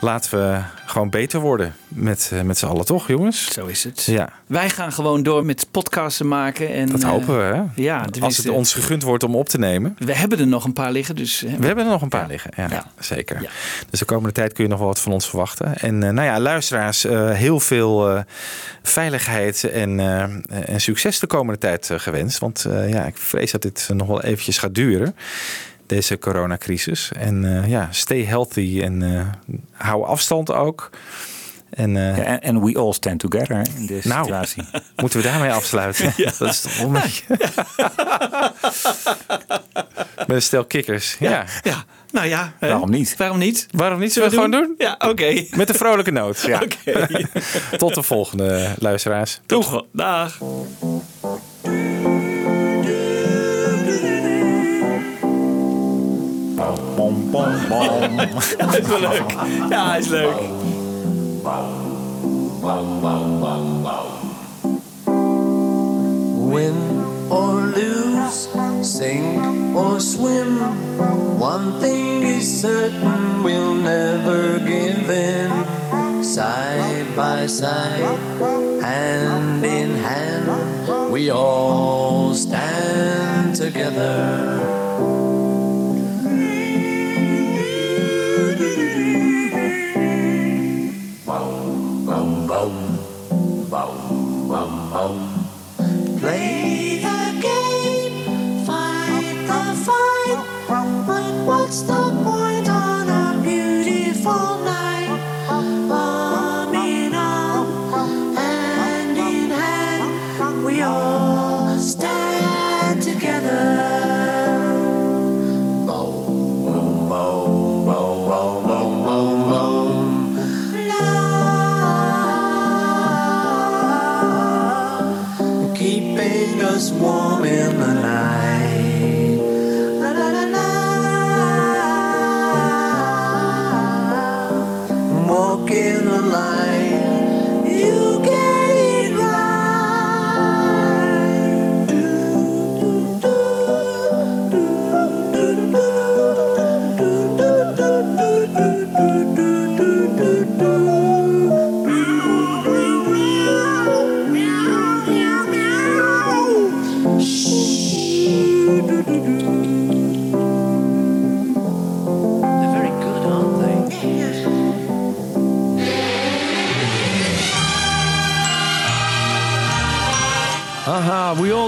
Laten we gewoon beter worden met, eh, met z'n allen, toch jongens? Zo is het. Ja, Wij gaan gewoon door met podcasten maken. En, dat eh, hopen we. Hè? Ja, Als het tenminste, ons gegund wordt om op te nemen. We hebben er nog een paar liggen, dus... eh, We hebben er nog een paar liggen, ja, Ja. zeker. Dus de komende tijd kun je nog wel wat van ons verwachten. En eh, nou ja, luisteraars, eh, heel veel eh, veiligheid en, eh, en succes de komende tijd eh, gewenst. Want eh, ja, ik vrees dat dit nog wel eventjes gaat duren, deze coronacrisis. En eh, ja, stay healthy en eh, hou afstand ook. En, eh, ja, en we all stand together in deze Nou. situatie. [laughs] Moeten we daarmee afsluiten? [laughs] Dat is toch beetje... [laughs] Met een stel kikkers. Ja. ja. Nou ja. Waarom niet? Waarom niet? Waarom niet? Zullen we het gewoon doen? Ja, oké. Met een vrolijke noot. Ja. Oké. Tot de volgende luisteraars. Doeg. Dag. Hij is wel leuk. Ja, hij is leuk. Win or lose, sink or swim. One thing is certain, we'll never give in. Side by side, hand in hand, we all stand together. stop.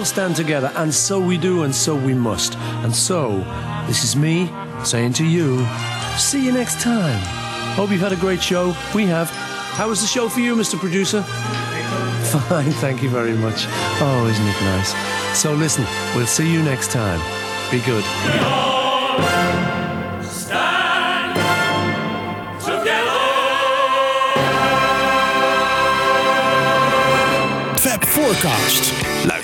All stand together, and so we do, and so we must. And so, this is me saying to you, see you next time. Hope you've had a great show. We have. How was the show for you, Mr. Producer? Fine, [laughs] thank you very much. Oh, isn't it nice? So listen, we'll see you next time. Be good. Forecast.